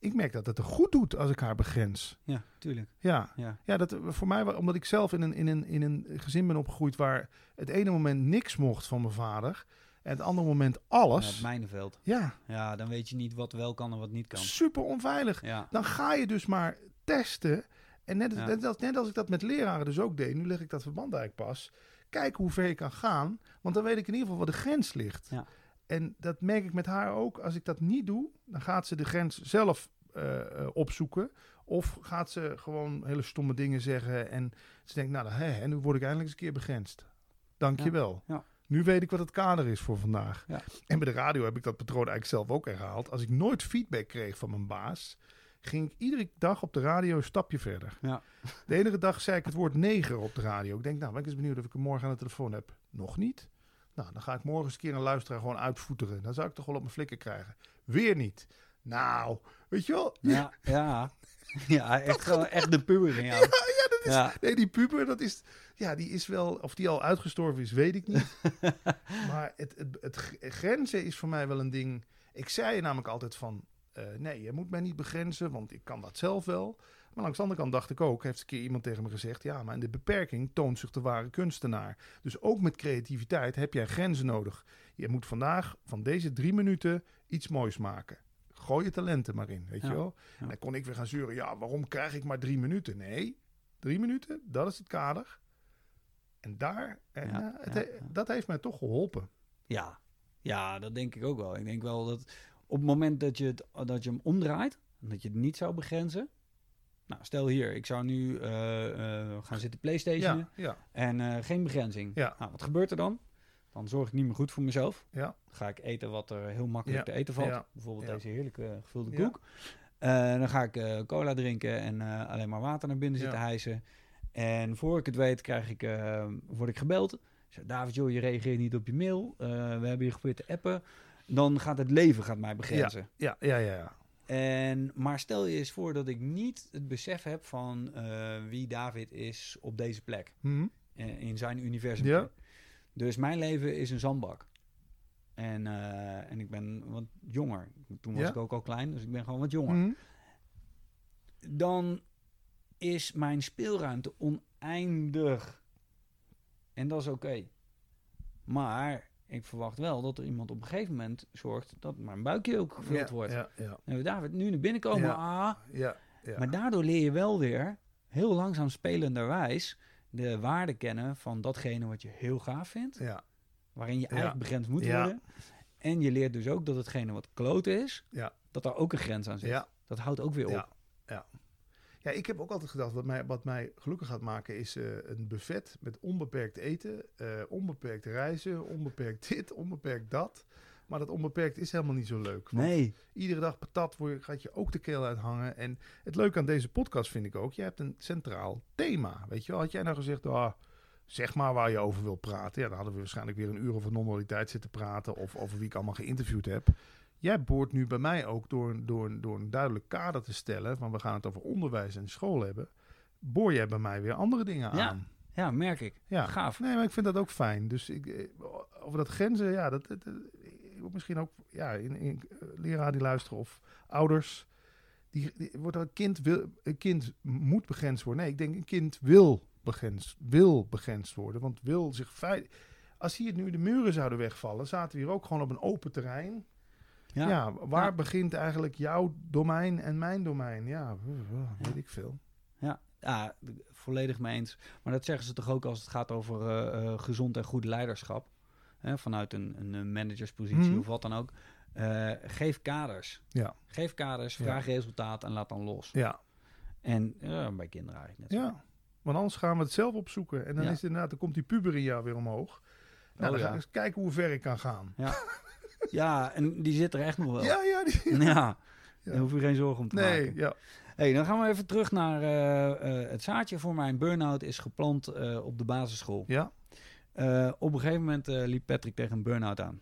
Ik merk dat het er goed doet als ik haar begrens. Ja, tuurlijk. Ja, Ja. ja, dat voor mij, omdat ik zelf in een, in, een, in een gezin ben opgegroeid waar het ene moment niks mocht van mijn vader en het andere moment Ja, alles. het mijnenveld. Ja, Ja, dan weet je niet wat wel kan en wat niet kan. super onveilig. Ja, Dan ga je dus maar testen. En net, Ja. net, als, net als ik dat met leraren dus ook deed, nu leg ik dat verband eigenlijk pas. Kijk hoe ver je kan gaan, want dan weet ik in ieder geval waar de grens ligt. Ja. En dat merk ik met haar ook. Als ik dat niet doe, dan gaat ze de grens zelf eh, eh, opzoeken. Of gaat ze gewoon hele stomme dingen zeggen. En ze denkt, nou, hè, en nu word ik eindelijk eens een keer begrensd. Dank je wel. Ja. Nu weet ik wat het kader is voor vandaag. Ja. En bij de radio heb ik dat patroon eigenlijk zelf ook herhaald. Als ik nooit feedback kreeg van mijn baas, ging ik iedere dag op de radio een stapje verder. Ja. De enige dag zei ik het woord neger op de radio. Ik denk, nou, ben ik eens benieuwd of ik hem morgen aan de telefoon heb. Nog niet. Nou, dan ga ik morgen eens een keer een luisteraar gewoon uitvoeteren. Dan zou ik toch wel op mijn flikken krijgen. Weer niet. Nou, weet je wel? ja, ja. Ja, echt, gewoon echt de puber in jou. Ja, dat is, Ja. Nee, die puber, dat is, ja, die is wel, of die al uitgestorven is, weet ik niet. maar het, het, het grenzen is voor mij wel een ding. Ik zei namelijk altijd van, eh, nee, je moet mij niet begrenzen, want ik kan dat zelf wel. Maar langs de andere kant dacht ik ook, heeft een keer iemand tegen me gezegd, ja, maar in de beperking toont zich de ware kunstenaar. Dus ook met creativiteit heb jij grenzen nodig. Je moet vandaag van deze drie minuten iets moois maken. Gooi je talenten maar in, weet Ja, je wel? ja. En dan kon ik weer gaan zeuren, ja, waarom krijg ik maar drie minuten? Nee, drie minuten, dat is het kader. En daar, en, Ja, eh, het he- dat heeft mij toch geholpen. Ja. ja, dat denk ik ook wel. Ik denk wel dat op het moment dat je, het, dat je hem omdraait, dat je het niet zou begrenzen. Nou, stel hier, ik zou nu eh, eh, gaan zitten Playstation Ja, en eh, geen begrenzing. Ja. Nou, wat gebeurt er dan? Dan zorg ik niet meer goed voor mezelf. ja, Dan ga ik eten wat er heel makkelijk te eten valt. Bijvoorbeeld deze heerlijke gevulde koek. Eh, dan ga ik cola drinken en alleen maar water naar binnen Ja. zitten hijsen. En voor ik het weet krijg ik, word ik gebeld. Zeg, David, joh, je reageert niet op je mail. We hebben je geprobeerd te appen. Dan gaat het leven gaat mij begrenzen. ja, ja, ja, ja. En, maar stel je eens voor dat ik niet het besef heb van eh, wie David is op deze plek. Hm? eh, in zijn universum. Ja. Dus mijn leven is een zandbak. En, eh, en ik ben wat jonger. Toen was Ja. ik ook al klein, dus ik ben gewoon wat jonger. Hm? Dan is mijn speelruimte oneindig. En dat is oké. Maar ik verwacht wel dat er iemand op een gegeven moment zorgt dat mijn buikje ook gevuld ja, wordt. Ja, ja, En David, nu naar binnen komen, Ja. ah. ja, ja. Maar daardoor leer je wel weer, heel langzaam spelenderwijs, de waarde kennen van datgene wat je heel gaaf vindt. ja, waarin je eigenlijk begrensd moet worden. En je leert dus ook dat hetgene wat kloten is, Ja. dat daar ook een grens aan zit. ja. Dat houdt ook weer op. Ja, ja. ik heb ook altijd gedacht, wat mij, wat mij gelukkig gaat maken, is eh, een buffet met onbeperkt eten, eh, onbeperkt reizen, onbeperkt dit, onbeperkt dat. Maar dat onbeperkt is helemaal niet zo leuk. want Nee, Iedere dag patat word gaat je ook de keel uithangen. En het leuke aan deze podcast vind ik ook, je hebt een centraal thema. Weet je wel, had jij nou gezegd, ah, zeg maar waar je over wil praten. Ja, dan hadden we waarschijnlijk weer een uur over non-dualiteit zitten praten. Of over wie ik allemaal geïnterviewd heb. Jij boort nu bij mij ook door, een- door, door een duidelijk kader te stellen. Van we gaan het over onderwijs en school hebben. Boor jij bij mij weer andere dingen Ja. aan. ja, merk ik. Ja, Gaaf. Nee, maar ik vind dat ook fijn. Dus ik, eh, over dat grenzen, ja, dat, dat, misschien ook ja, in, in, eh, leraar die luisteren of ouders. Die, die wordt een kind wil, een kind moet begrensd worden. Nee, ik denk een kind wil begrensd, wil begrensd worden, want wil zich feit. Als hier nu de muren zouden wegvallen, zaten we hier ook gewoon op een open terrein. Ja, Ja, waar Ja. begint eigenlijk jouw domein en mijn domein? Ja, weet ik veel. ja, ja, volledig mee eens. Maar dat zeggen ze toch ook als het gaat over eh, eh, gezond en goed leiderschap. hè, vanuit een, een eh, managerspositie Mhm. of wat dan ook. geef kaders. Ja. Geef kaders, Ja. vraag resultaat en laat dan los. Ja, En bij kinderen eigenlijk net zo. ja. Want anders gaan we het zelf opzoeken. En dan is het inderdaad, dan komt die puber in jou weer omhoog. Nou, Oh, dan ga ik eens kijken hoe ver ik kan gaan. Ja, en die zit er echt nog wel. Ja, ja. Die, Ja, Ja. daar hoef je geen zorgen om te nee, maken. ja. Hey, dan gaan we even terug naar eh, eh, het zaadje voor mijn burn-out is geplant eh, op de basisschool. ja. Op een gegeven moment liep Patrick tegen een burn-out aan.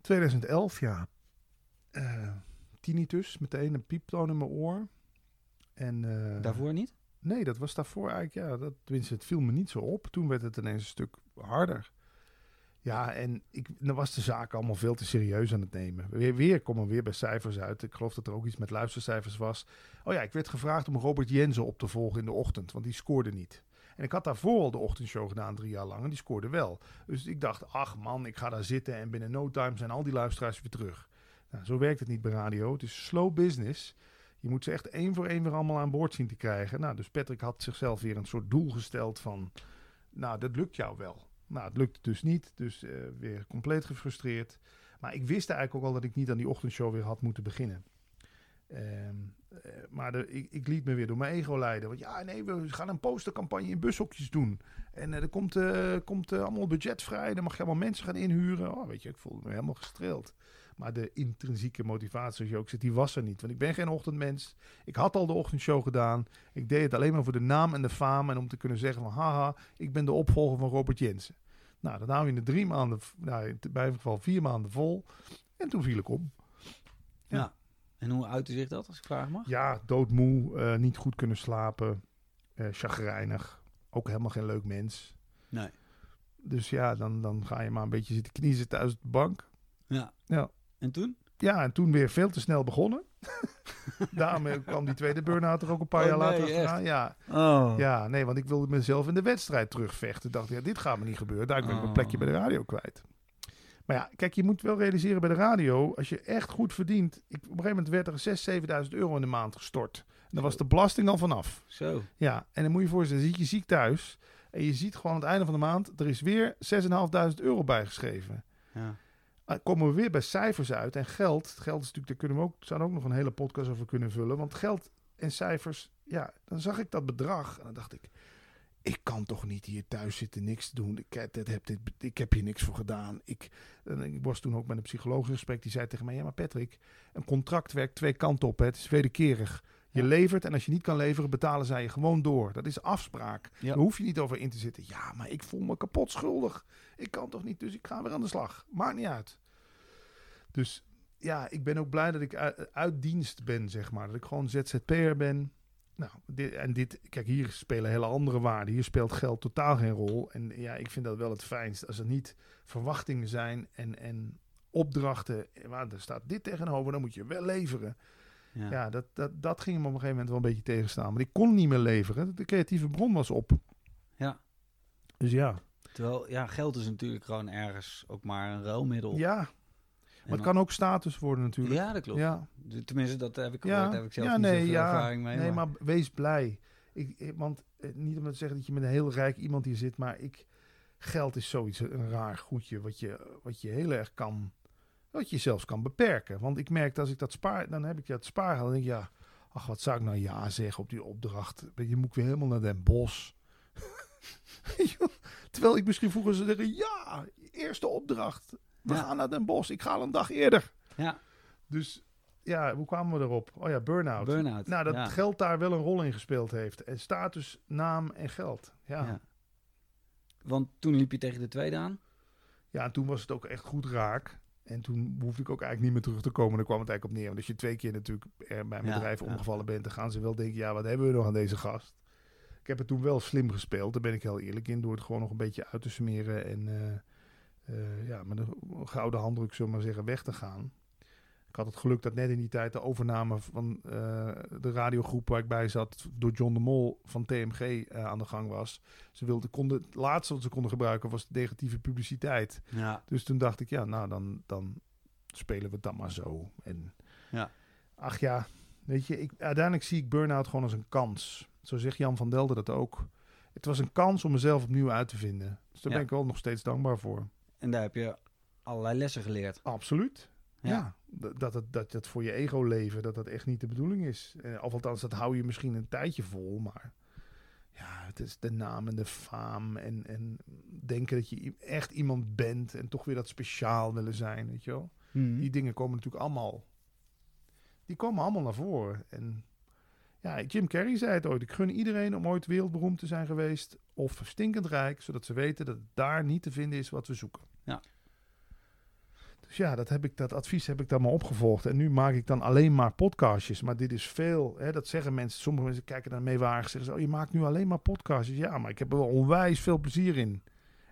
2011, ja. Tinnitus, meteen een pieptoon in mijn oor. En, Daarvoor niet? Nee, dat was daarvoor eigenlijk, ja, dat, tenminste, het viel me niet zo op. Toen werd het ineens een stuk harder. Ja, en ik, dan was de zaak allemaal veel te serieus aan het nemen. Weer, weer komen we weer bij cijfers uit. Ik geloof dat er ook iets met luistercijfers was. Oh ja, ik werd gevraagd om Robert Jensen op te volgen in de ochtend, want die scoorde niet. En ik had daarvoor al de ochtendshow gedaan, drie jaar lang, en die scoorde wel. Dus ik dacht, ach man, ik ga daar zitten en binnen no time zijn al die luisteraars weer terug. Nou, zo werkt het niet bij radio. Het is slow business. Je moet ze echt één voor één weer allemaal aan boord zien te krijgen. Nou, dus Patrick had zichzelf weer een soort doel gesteld van... Nou, dat lukt jou wel. Nou, het lukte dus niet. Dus eh, weer compleet gefrustreerd. Maar ik wist eigenlijk ook al dat ik niet aan die ochtendshow weer had moeten beginnen. Ehm, eh, maar de, ik, ik liet me weer door mijn ego leiden. Want ja, nee, we gaan een postercampagne in bushokjes doen. En eh, er komt, komt allemaal budget vrij. Dan mag je allemaal mensen gaan inhuren. Oh, weet je, ik voelde me helemaal gestreeld. Maar de intrinsieke motivatie, zoals je ook zegt, die was er niet. Want ik ben geen ochtendmens. Ik had al de ochtendshow gedaan. Ik deed het alleen maar voor de naam en de faam. En om te kunnen zeggen van, haha, ik ben de opvolger van Robert Jensen. Nou, dat namen we in de drie maanden, nou, in geval vier maanden vol. En toen viel ik om. Ja. Ja. En hoe uitte zich dat, als ik vragen mag? Ja, doodmoe, eh, niet goed kunnen slapen, eh chagrijnig. Ook helemaal geen leuk mens. Nee. Dus ja, dan, dan ga je maar een beetje zitten kniezen thuis op de bank. Ja. Ja. En toen? Ja, en toen weer veel te snel begonnen. Daarom eh, kwam die tweede burn-out er ook een paar Oh, jaar later nee, achteraan. Ja, Oh. ja, nee, want ik wilde mezelf in de wedstrijd terugvechten. Dacht, ja, dit gaat me niet gebeuren. Daar ben ik mijn Oh. plekje bij de radio kwijt. Maar ja, kijk, je moet wel realiseren bij de radio, als je echt goed verdient. Ik, op een gegeven moment werd er 6.000, 7.000 euro in de maand gestort. En dan was de belasting al vanaf. Zo. Ja, en dan moet je je voorstellen, dan zit je ziek thuis. En je ziet gewoon aan het einde van de maand, er is weer 6.500 euro bijgeschreven. Ja. Uh, komen we weer bij cijfers uit. En geld, geld is natuurlijk, daar kunnen we ook, zouden ook nog een hele podcast over kunnen vullen. Want geld en cijfers, ja, dan zag ik dat bedrag. En dan dacht ik, ik kan toch niet hier thuis zitten, niks doen. Ik, heb- dit, heb, dit, ik heb hier niks voor gedaan. Ik was toen ook met een psycholoog in gesprek. Die zei tegen mij, ja maar Patrick, een contract werkt twee kanten op. Hè. Het is wederkerig. Je levert en als je niet kan leveren, betalen zij je gewoon door. Dat is afspraak. Daar hoef je niet over in te zitten. Ja, maar ik voel me kapot schuldig. Ik kan toch niet, dus ik ga weer aan de slag. Maakt niet uit. Dus ja, ik ben ook blij dat ik uit, uit dienst ben, zeg maar. Dat ik gewoon ZZP'er ben. Nou, dit, en dit, kijk, hier spelen hele andere waarden. Hier speelt geld totaal geen rol. En ja, ik vind dat wel het fijnst. Als er niet verwachtingen zijn en, en opdrachten, waar er staat dit tegenover, dan moet je wel leveren. Ja. Ja, dat, dat, dat ging hem op een gegeven moment wel een beetje tegenstaan. Maar ik kon niet meer leveren. De creatieve bron was op. Ja. Dus ja. Terwijl, ja, geld is natuurlijk gewoon ergens ook maar een ruilmiddel. Ja, maar het kan ook status worden natuurlijk. Ja, dat klopt. Ja, Tenminste, dat heb ik gehoord. ja, heb ik zelf ja niet nee, ja. ervaring mee. nee, maar- maar wees blij. Ik, ik- want eh, niet om te zeggen dat je met een heel rijk iemand hier zit, maar ik, geld is zoiets, een raar goedje wat je, wat je heel erg kan, wat je zelfs kan beperken. Want ik merk dat als ik dat spaar, dan heb ik dat spaargeld, dan denk ik ja, ach wat zou ik nou ja zeggen op die opdracht. Je moet weer helemaal naar Den Bosch. Terwijl ik misschien vroeger zou zeggen, ja, eerste opdracht. We Ja. gaan naar Den Bosch. Ik ga al een dag eerder. Ja, Dus ja, hoe kwamen we erop? Oh ja, burn-out. burn-out. Nou, dat ja. geld daar wel een rol in gespeeld heeft. En status, naam en geld. Ja. Ja. ja. Want toen liep je tegen de tweede aan. en toen was het ook echt goed raak. En toen hoefde ik ook eigenlijk niet meer terug te komen. Daar kwam het eigenlijk op neer. Want als je twee keer natuurlijk bij Ja, bedrijf omgevallen bent... dan gaan ze wel denken, ja, wat hebben we nog aan deze gast? Ik heb het toen wel slim gespeeld. Daar ben ik heel eerlijk in. Door het gewoon nog een beetje uit te smeren. En eh, eh, ja, met een gouden handdruk, zullen maar zeggen, weg te gaan. Ik had het geluk dat net in die tijd de overname van eh, de radiogroep waar ik bij zat door John de Mol van TMG eh, aan de gang was. Ze wilden, konden, het laatste wat ze konden gebruiken was negatieve publiciteit. Ja. Dus toen dacht ik, ja, nou dan, dan spelen we dan maar zo. En Ja. ach ja, weet je, ik, uiteindelijk zie ik burn-out gewoon als een kans. Zo zegt Jan van Delden dat ook. Het was een kans om mezelf opnieuw uit te vinden. Dus daar Ja. ben ik wel nog steeds dankbaar voor. En daar heb je allerlei lessen geleerd. Absoluut. Ja. Dat het, dat het voor je ego leven, dat dat echt niet de bedoeling is. Eh, Of althans, dat hou je misschien een tijdje vol, maar ja, het is de naam en de faam en, en denken dat je echt iemand bent en toch weer dat speciaal willen zijn, weet je wel. Mhm. Die dingen komen natuurlijk allemaal, die komen allemaal naar voren. En ja, Jim Carrey zei het ooit, ik gun iedereen om ooit wereldberoemd te zijn geweest of stinkend rijk, zodat ze weten dat het daar niet te vinden is wat we zoeken. Ja. Dus ja, dat, heb ik, dat advies heb ik dan maar opgevolgd. En nu maak ik dan alleen maar podcastjes. Maar dit is veel, hè, dat zeggen mensen. Sommige mensen kijken daar meewarig. Zeggen ze, oh, je maakt nu alleen maar podcastjes. Ja, maar ik heb er wel onwijs veel plezier in.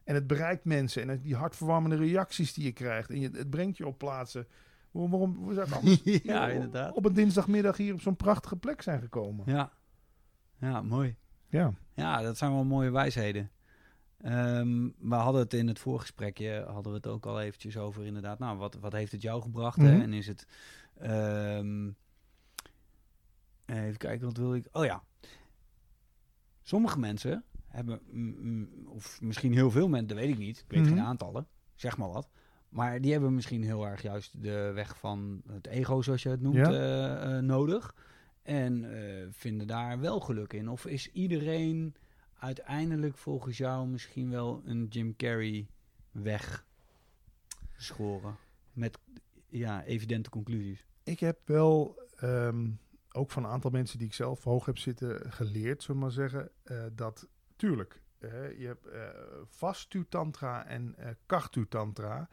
En het bereikt mensen. En die hartverwarmende reacties die je krijgt. En je, het brengt je op plaatsen. Waarom, waarom we zijn anders ja, inderdaad. op een dinsdagmiddag hier op zo'n prachtige plek zijn gekomen. Ja. ja, mooi. Ja. Ja, dat zijn wel mooie wijsheden. Ehm, we hadden het in het voorgesprekje, hadden we het ook al eventjes over inderdaad. Nou, wat, wat heeft het jou gebracht? hè? Mhm. En is het... ehm, even kijken, wat wil ik... Oh ja. Sommige mensen hebben, mm, of misschien heel veel mensen, dat weet ik niet. Ik weet Mhm. geen aantallen, zeg maar wat. Maar die hebben misschien heel erg juist de weg van het ego, zoals je het noemt, Ja. eh, eh, nodig. En eh, vinden daar wel geluk in. Of is iedereen uiteindelijk volgens jou misschien wel een Jim Carrey weg geschoren? Met ja, evidente conclusies. Ik heb wel, ehm, ook van een aantal mensen die ik zelf hoog heb zitten, geleerd, zullen we maar zeggen, eh, dat tuurlijk, eh, je hebt eh vastu tantra en eh kartu tantra.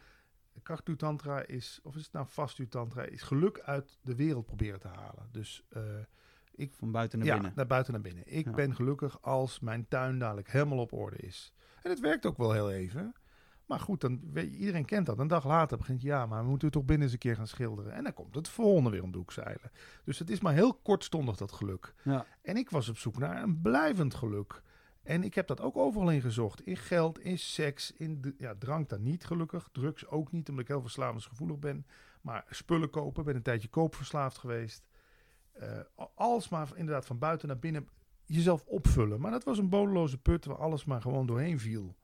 Kartu tantra is, of is het nou vastu tantra, is geluk uit de wereld proberen te halen. Dus eh, Van buiten naar ja, binnen. naar buiten naar binnen. Ik Ja. ben gelukkig als mijn tuin dadelijk helemaal op orde is. En het werkt ook wel heel even. Maar goed, dan weet je, iedereen kent dat. Een dag later begint ja, maar we moeten toch binnen eens een keer gaan schilderen. En dan komt het volgende weer om de hoek zeilen. Dus het is maar heel kortstondig dat geluk. Ja. En ik was op zoek naar een blijvend geluk. En ik heb dat ook overal in gezocht. In geld, in seks, in ja, drank dan niet gelukkig. Drugs ook niet, omdat ik heel verslavingsgevoelig ben. Maar spullen kopen, ben een tijdje koopverslaafd geweest. Eh alles maar inderdaad van buiten naar binnen jezelf opvullen. Maar dat was een bodeloze put waar alles maar gewoon doorheen viel.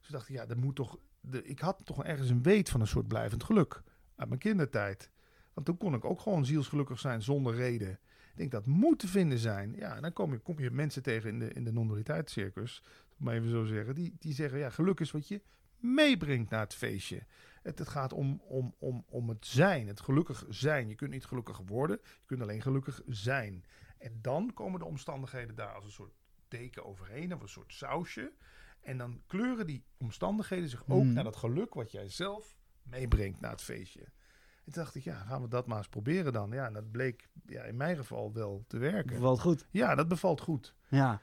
Dus dacht ik, ja, dat moet toch... De, ik had toch ergens een weet van een soort blijvend geluk. Uit mijn kindertijd. Want toen kon ik ook gewoon zielsgelukkig zijn zonder reden. Ik denk, dat moet te vinden zijn. Ja, en dan kom je, kom je mensen tegen in de, in de non-dualiteitscircus. Maar even zo zeggen. Die, die zeggen, ja, geluk is wat je meebrengt naar het feestje. Het, het gaat om, om, om, om het zijn. Het gelukkig zijn. Je kunt niet gelukkig worden. Je kunt alleen gelukkig zijn. En dan komen de omstandigheden daar als een soort deken overheen. Of een soort sausje. En dan kleuren die omstandigheden zich ook Hmm. naar dat geluk wat jij zelf meebrengt naar het feestje. En toen dacht ik, ja, gaan we dat maar eens proberen dan. Ja, en dat bleek ja, in mijn geval wel te werken. Bevalt goed. Ja, dat bevalt goed. Ja.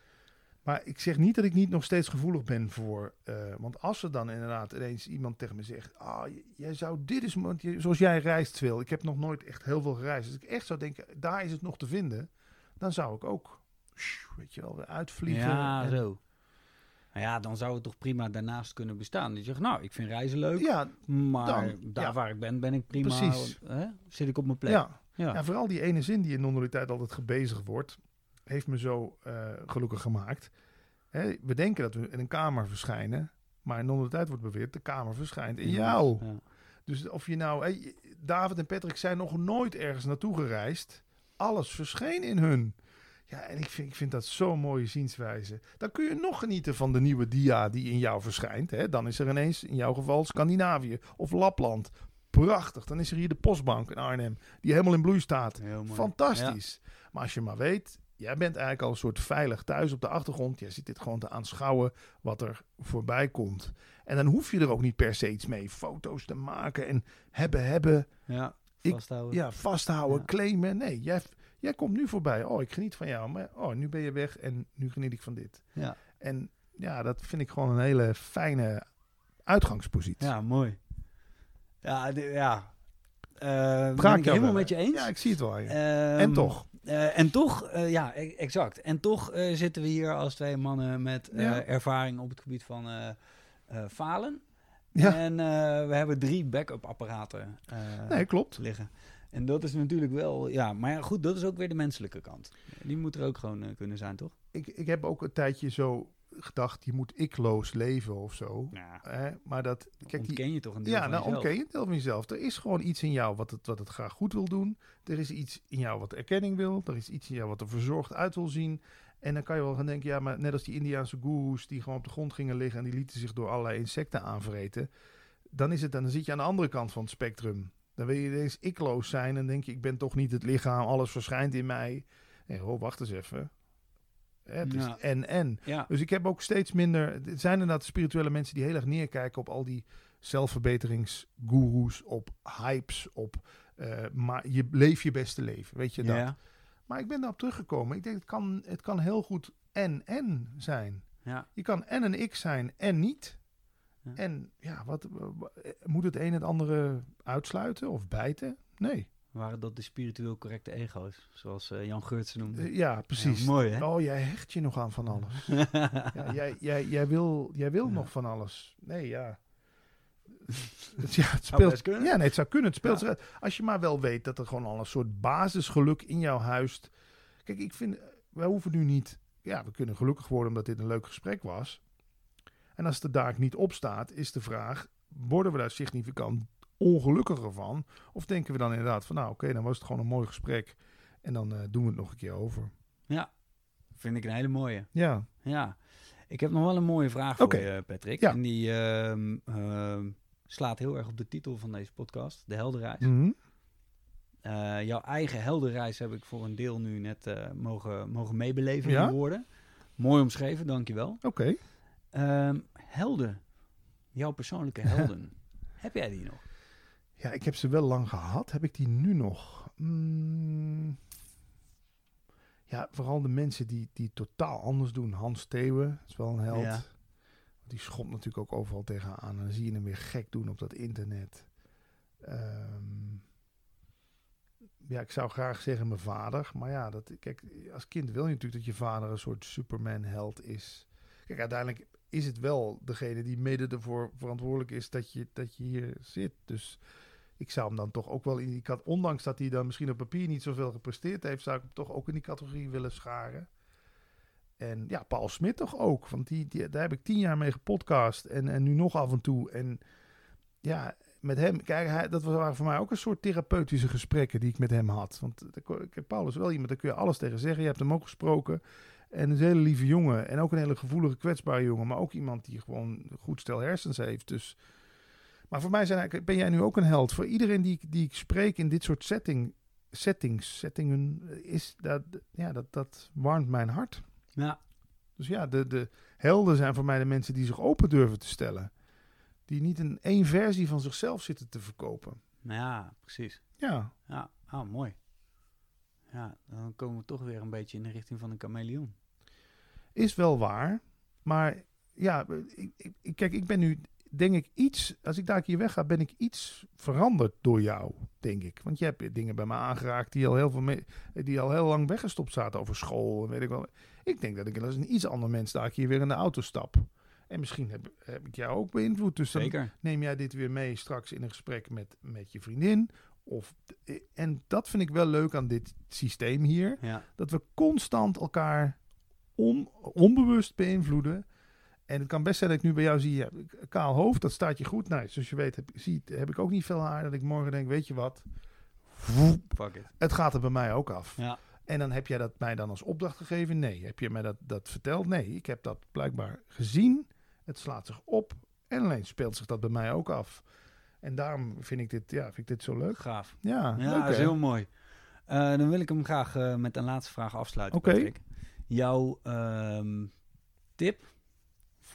Maar ik zeg niet dat ik niet nog steeds gevoelig ben voor. eh, want als er dan inderdaad ineens iemand tegen me zegt. Ah, jij zou dit eens. Want je, zoals jij reist veel. Ik heb nog nooit echt heel veel gereisd. Als ik echt zou denken, daar is het nog te vinden. Dan zou ik ook. Weet je wel, weer uitvliegen. Ja, en- zo. Nou ja, dan zou het toch prima daarnaast kunnen bestaan. Dat je zegt, nou, ik vind reizen leuk. Ja, Maar Dan, daar ja. waar ik ben, ben ik prima. Precies. Hè? Zit ik op mijn plek. ja. Ja. Ja, vooral die ene zin die in non-dualiteit altijd gebezigd wordt, heeft me zo eh, gelukkig gemaakt. Hè, we denken dat we in een kamer verschijnen, maar in non-dualiteit wordt beweerd, de kamer verschijnt in jou. Ja. Dus of je nou, hè, David en Patrick zijn nog nooit ergens naartoe gereisd, alles verscheen in hun. Ja, en ik vind, ik vind dat zo'n mooie zienswijze. Dan kun je nog genieten van de nieuwe dia die in jou verschijnt. Hè. Dan is er ineens, in jouw geval, Scandinavië of Lapland. Prachtig. Dan is er hier de postbank in Arnhem, die helemaal in bloei staat. Fantastisch. Maar als je maar weet, jij bent eigenlijk al een soort veilig thuis op de achtergrond. Jij zit dit gewoon te aanschouwen wat er voorbij komt. En dan hoef je er ook niet per se iets mee. Foto's te maken en hebben, hebben. Ja, Ik- vasthouden. Ja, vasthouden, Ja. claimen. Nee, jij, jij komt nu voorbij. Oh, ik geniet van jou. Maar oh, nu ben je weg en nu geniet ik van dit. Ja. En ja, dat vind ik gewoon een hele fijne uitgangspositie. Ja, mooi. Ja, ja. Eh ben ik helemaal met je eens. Ja, ik zie het wel. Ehm, en toch. Eh, en toch, eh, ja, e- exact. En toch eh, zitten we hier als twee mannen met Ja. ervaring op het gebied van falen. Ja. En we hebben drie backup apparaten Nee, klopt. liggen. En dat is natuurlijk wel, ja, maar goed, dat is ook weer de menselijke kant. Die moet er ook gewoon kunnen zijn, toch? ik, ik heb ook een tijdje zo gedacht, je moet ikloos leven of zo. Ja, Hè? Maar dat, kijk, die, ontken je toch een deel ja, van nou jezelf. oké, een deel van jezelf. Er is gewoon iets in jou wat het, wat het graag goed wil doen. Er is iets in jou wat erkenning wil. Er is iets in jou wat er verzorgd uit wil zien. En dan kan je wel gaan denken, ja, maar net als die Indiaanse goeroes die gewoon op de grond gingen liggen en die lieten zich door allerlei insecten aanvreten. Dan, is het, dan zit je aan de andere kant van het spectrum. Dan wil je ineens ikloos zijn en denk je, ik ben toch niet het lichaam, alles verschijnt in mij. Nee, hoor, wacht eens even. Het is Ja. en en. Ja, Dus ik heb ook steeds minder. Er zijn inderdaad spirituele mensen die heel erg neerkijken op al die zelfverbeteringsgoeroes, op hypes, op. eh, maar je leef je beste leven, weet je dat? ja, Maar ik ben daarop teruggekomen. Ik denk, het kan, het kan heel goed en en zijn. ja. Je kan en een ik zijn en niet. Ja. En ja, wat, wa- moet het een het andere uitsluiten of bijten? Nee. Waren dat de spiritueel correcte ego's, zoals eh, Jan Geurtsen noemde? Eh, ja, precies. Ja, mooi, hè? Oh, jij hecht je nog aan van alles. Ja, jij, jij, jij wil, jij wil Ja. nog van alles. Nee, ja. Het, ja, het Zou speelt. Ja, nee, het zou kunnen. Het speelt. Als je maar wel weet dat er gewoon al een soort basisgeluk in jou huist. Kijk, ik vind, wij hoeven nu niet. Ja, we kunnen gelukkig worden omdat dit een leuk gesprek was. En als de daar niet op staat, is de vraag: worden we daar significant ongelukkiger van? Of denken we dan inderdaad van, nou, oké, dan was het gewoon een mooi gesprek. En dan eh, doen we het nog een keer over. Ja, vind ik een hele mooie. Ja, Ja, ik heb nog wel een mooie vraag voor je, Patrick. Ja. En die ehm, ehm, slaat heel erg op de titel van deze podcast, De Heldenreis. Mhm. Eh, jouw eigen heldenreis heb ik voor een deel nu net eh, mogen, mogen meebeleven Ja? in woorden. Mooi omschreven, dankjewel. oké. Ehm helden, jouw persoonlijke helden. heb jij die nog? Ja, ik heb ze wel lang gehad. Heb ik die nu nog? Mm, ja, vooral de mensen die, die het totaal anders doen. Hans Theeuwen is wel een held. Ja. Die schopt natuurlijk ook overal tegenaan. En dan zie je hem weer gek doen op dat internet. Ehm, ja, ik zou graag zeggen mijn vader. Maar ja, dat, kijk, als kind wil je natuurlijk dat je vader een soort Superman-held is. Kijk, uiteindelijk is het wel degene die mede ervoor verantwoordelijk is dat je, dat je hier zit. Dus ik zou hem dan toch ook wel in die kat, ondanks dat hij dan misschien op papier niet zoveel gepresteerd heeft, zou ik hem toch ook in die categorie willen scharen. En ja, Paul Smit toch ook. Want die, die, daar heb ik tien jaar mee gepodcast. En, en nu nog af en toe. En ja, met hem, kijk, hij, dat waren voor mij ook een soort therapeutische gesprekken die ik met hem had. Want Paul is wel iemand, daar kun je alles tegen zeggen. Je hebt hem ook gesproken. En een hele lieve jongen. En ook een hele gevoelige, kwetsbare jongen. Maar ook iemand die gewoon goed stel hersens heeft. Dus. Maar voor mij zijn, eigenlijk- ben jij nu ook een held. Voor iedereen die, ik- die ik spreek in dit soort setting, settings, settingen, is dat, ja, dat, dat warmt mijn hart. Ja, Dus ja, de, de helden zijn voor mij de mensen die zich open durven te stellen. Die niet een één versie van zichzelf zitten te verkopen. nou ja, precies. Ja, Ja, ah, mooi. Ja, dan komen we toch weer een beetje in de richting van een chameleon. is wel waar. Maar ja, ik- ik, kijk, ik ben nu, denk ik, iets. Als ik daar hier wegga, ben ik iets veranderd door jou, denk ik. Want je hebt dingen bij me aangeraakt die al heel, veel me- die al heel lang weggestopt zaten over school en weet ik wel. Ik denk dat ik als een iets ander mens daar hier weer in de auto stap. En misschien heb, heb ik jou ook beïnvloed. Dus dan Zeker. neem jij dit weer mee straks in een gesprek met, met je vriendin. Of, en dat vind ik wel leuk aan dit systeem hier. Ja, Dat we constant elkaar on, onbewust beïnvloeden. En het kan best zijn dat ik nu bij jou zie, ja, kaal hoofd, dat staat je goed. Nou, zoals je weet heb, ziet, heb ik ook niet veel haar. Dat ik morgen denk, weet je wat, fuck it. het gaat er bij mij ook af. Ja, En dan heb jij dat mij dan als opdracht gegeven? Nee. Heb je mij dat, dat verteld? Nee. Ik heb dat blijkbaar gezien. Het slaat zich op. En alleen speelt zich dat bij mij ook af. En daarom vind ik dit, ja, vind ik dit zo leuk. gaaf. Ja, Ja, leuk dat is hè? heel mooi. Eh, dan wil ik hem graag eh, met een laatste vraag afsluiten, Oké. Patrick. Jouw ehm, tip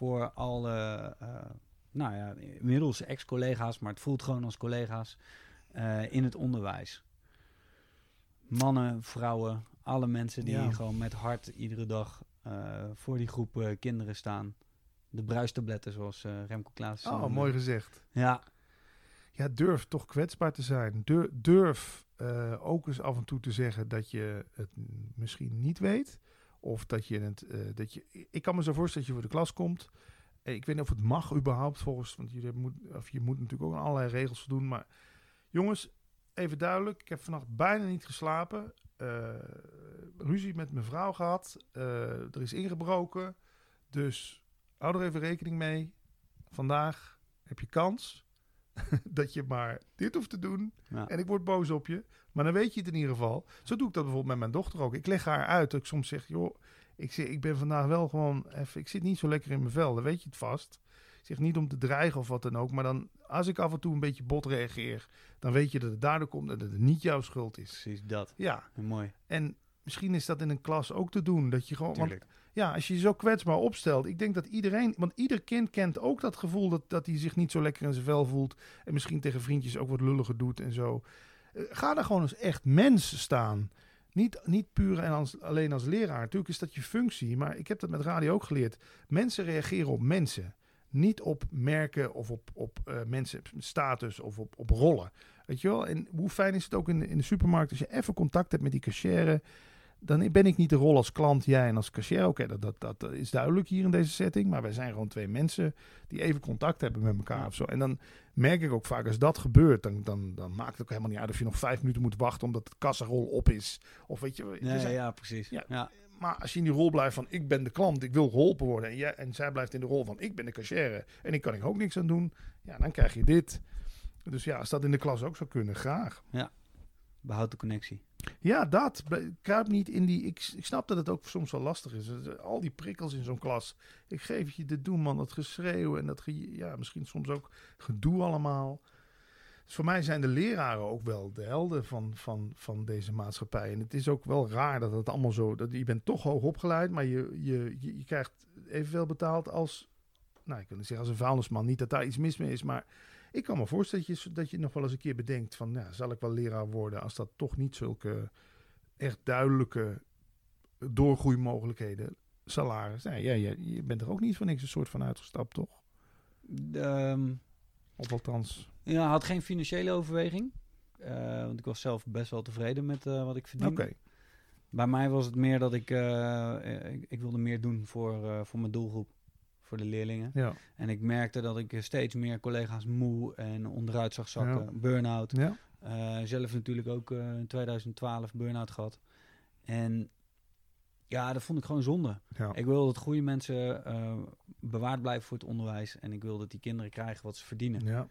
voor alle, eh, nou ja, inmiddels ex-collega's, maar het voelt gewoon als collega's eh, in het onderwijs. Mannen, vrouwen, alle mensen die Ja. gewoon met hart iedere dag eh, voor die groep kinderen staan. De bruistabletten, zoals Remco Klaas. Oh, mooi gezegd. Ja, Ja, durf toch kwetsbaar te zijn. Durf, durf ook eens af en toe te zeggen dat je het misschien niet weet. Of dat je het. eh, dat je, ik kan me zo voorstellen dat je voor de klas komt. Eh, Ik weet niet of het mag überhaupt volgens. Want je moet, of je moet natuurlijk ook aan allerlei regels voldoen. Maar jongens, even duidelijk. Ik heb vannacht bijna niet geslapen. Eh, ruzie met mijn vrouw gehad. Eh, er is ingebroken. Dus hou er even rekening mee. Vandaag heb je kans dat je maar dit hoeft te doen. Ja. En ik word boos op je. Maar dan weet je het in ieder geval. Zo doe ik dat bijvoorbeeld met mijn dochter ook. Ik leg haar uit dat ik soms zeg, joh, ik, zeg, ik ben vandaag wel gewoon even, ik zit niet zo lekker in mijn vel. Dan weet je het vast. Ik zeg niet om te dreigen of wat dan ook. Maar dan, als ik af en toe een beetje bot reageer, dan weet je dat het daardoor komt en dat het niet jouw schuld is. Precies dat. Ja, Mooi. en misschien is dat in een klas ook te doen. Dat je gewoon, want. Ja, als je je zo kwetsbaar opstelt. Ik denk dat iedereen, want ieder kind kent ook dat gevoel dat, dat hij zich niet zo lekker in zijn vel voelt. En misschien tegen vriendjes ook wat lulliger doet en zo. Eh, ga daar gewoon eens echt mens staan. Niet, niet puur en als, alleen als leraar. Natuurlijk is dat je functie, maar ik heb dat met radio ook geleerd. Mensen reageren op mensen. Niet op merken of op, op eh, mensen status of op, op rollen. Weet je wel? En hoe fijn is het ook in, de- in de supermarkt als je even contact hebt met die cashier. Dan ben ik niet de rol als klant, jij en als cashier. Oké, dat, dat, dat is duidelijk hier in deze setting. Maar wij zijn gewoon twee mensen die even contact hebben met elkaar Ja. of zo. En dan merk ik ook vaak als dat gebeurt, dan, dan, dan maakt het ook helemaal niet uit of je nog vijf minuten moet wachten omdat het kassarol op is. Of weet je, Nee, ja, precies. Ja. Ja. maar als je in die rol blijft van ik ben de klant, ik wil geholpen worden. En, jij, en zij blijft in de rol van ik ben de cashier en ik kan ik ook niks aan doen. Ja, dan krijg je dit. Dus ja, als dat in de klas ook zou kunnen, graag. Behoud de connectie. Ja, dat. Kruip niet in die... Ik, snap dat het ook soms wel lastig is. Al die prikkels in zo'n klas. Ik geef je dit doen, man. Dat geschreeuw en dat... Ja, misschien soms ook gedoe allemaal. Dus voor mij zijn de leraren ook wel de helden van, van, van deze maatschappij. En het is ook wel raar dat het allemaal zo... Dat, je bent toch hoog opgeleid, maar je, je, je, je krijgt evenveel betaald als... Nou, ik wil niet zeggen als een vuilnisman. Niet dat daar iets mis mee is, maar... Ik kan me voorstellen dat je, dat je nog wel eens een keer bedenkt van... Ja, zal ik wel leraar worden als dat toch niet zulke echt duidelijke doorgroeimogelijkheden, salaris. Nee, ja, je, je bent er ook niet voor niks een soort van uitgestapt, toch? Ehm, Of althans. ja, had geen financiële overweging. Eh, want ik was zelf best wel tevreden met eh, wat ik verdiende. Bij mij was het meer dat ik, eh, ik, ik wilde meer doen voor, voor mijn doelgroep. Voor de leerlingen. Ja. En ik merkte dat ik steeds meer collega's moe en onderuit zag zakken. Ja. Burn-out. Ja. Eh, zelf natuurlijk ook eh, in 2012 burn-out gehad. En ja, dat vond ik gewoon zonde. Ja. Ik wil dat goede mensen eh, bewaard blijven voor het onderwijs. En ik wil dat die kinderen krijgen wat ze verdienen. ja.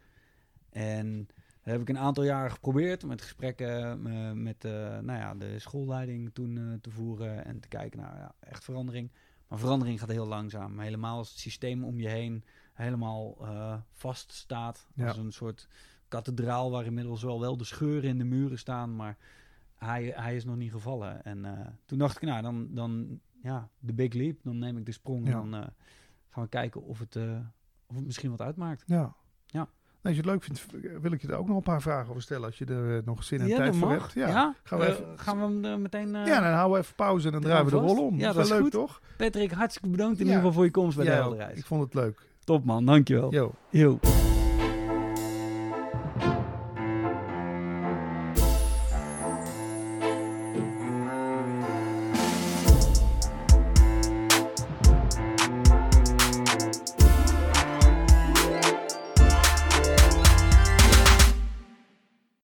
En dat heb ik een aantal jaren geprobeerd met gesprekken met nou ja, de schoolleiding toen te voeren en te kijken naar ja, echt verandering. Maar verandering gaat heel langzaam. Helemaal als het systeem om je heen helemaal eh vast staat. Ja. Als een soort kathedraal waar inmiddels wel wel de scheuren in de muren staan, maar hij, hij is nog niet gevallen. En eh, toen dacht ik, nou dan, dan ja, de big leap. Dan neem ik de sprong Ja. en dan eh, gaan we kijken of het, of het misschien wat uitmaakt. ja. Ja. Nou, als je het leuk vindt, wil ik je er ook nog een paar vragen over stellen. Als je er eh, nog zin en Ja, tijd voor mag. hebt. Ja, Ja? Gaan we Eh, even- gaan we hem er meteen... eh, ja dan houden we even pauze en dan draaien we de rol om. Ja, dat dat is leuk, goed. toch? Patrick, hartstikke bedankt in ieder geval voor je komst bij de Ja, Helderreis. ik vond het leuk. Top man, dankjewel. Yo.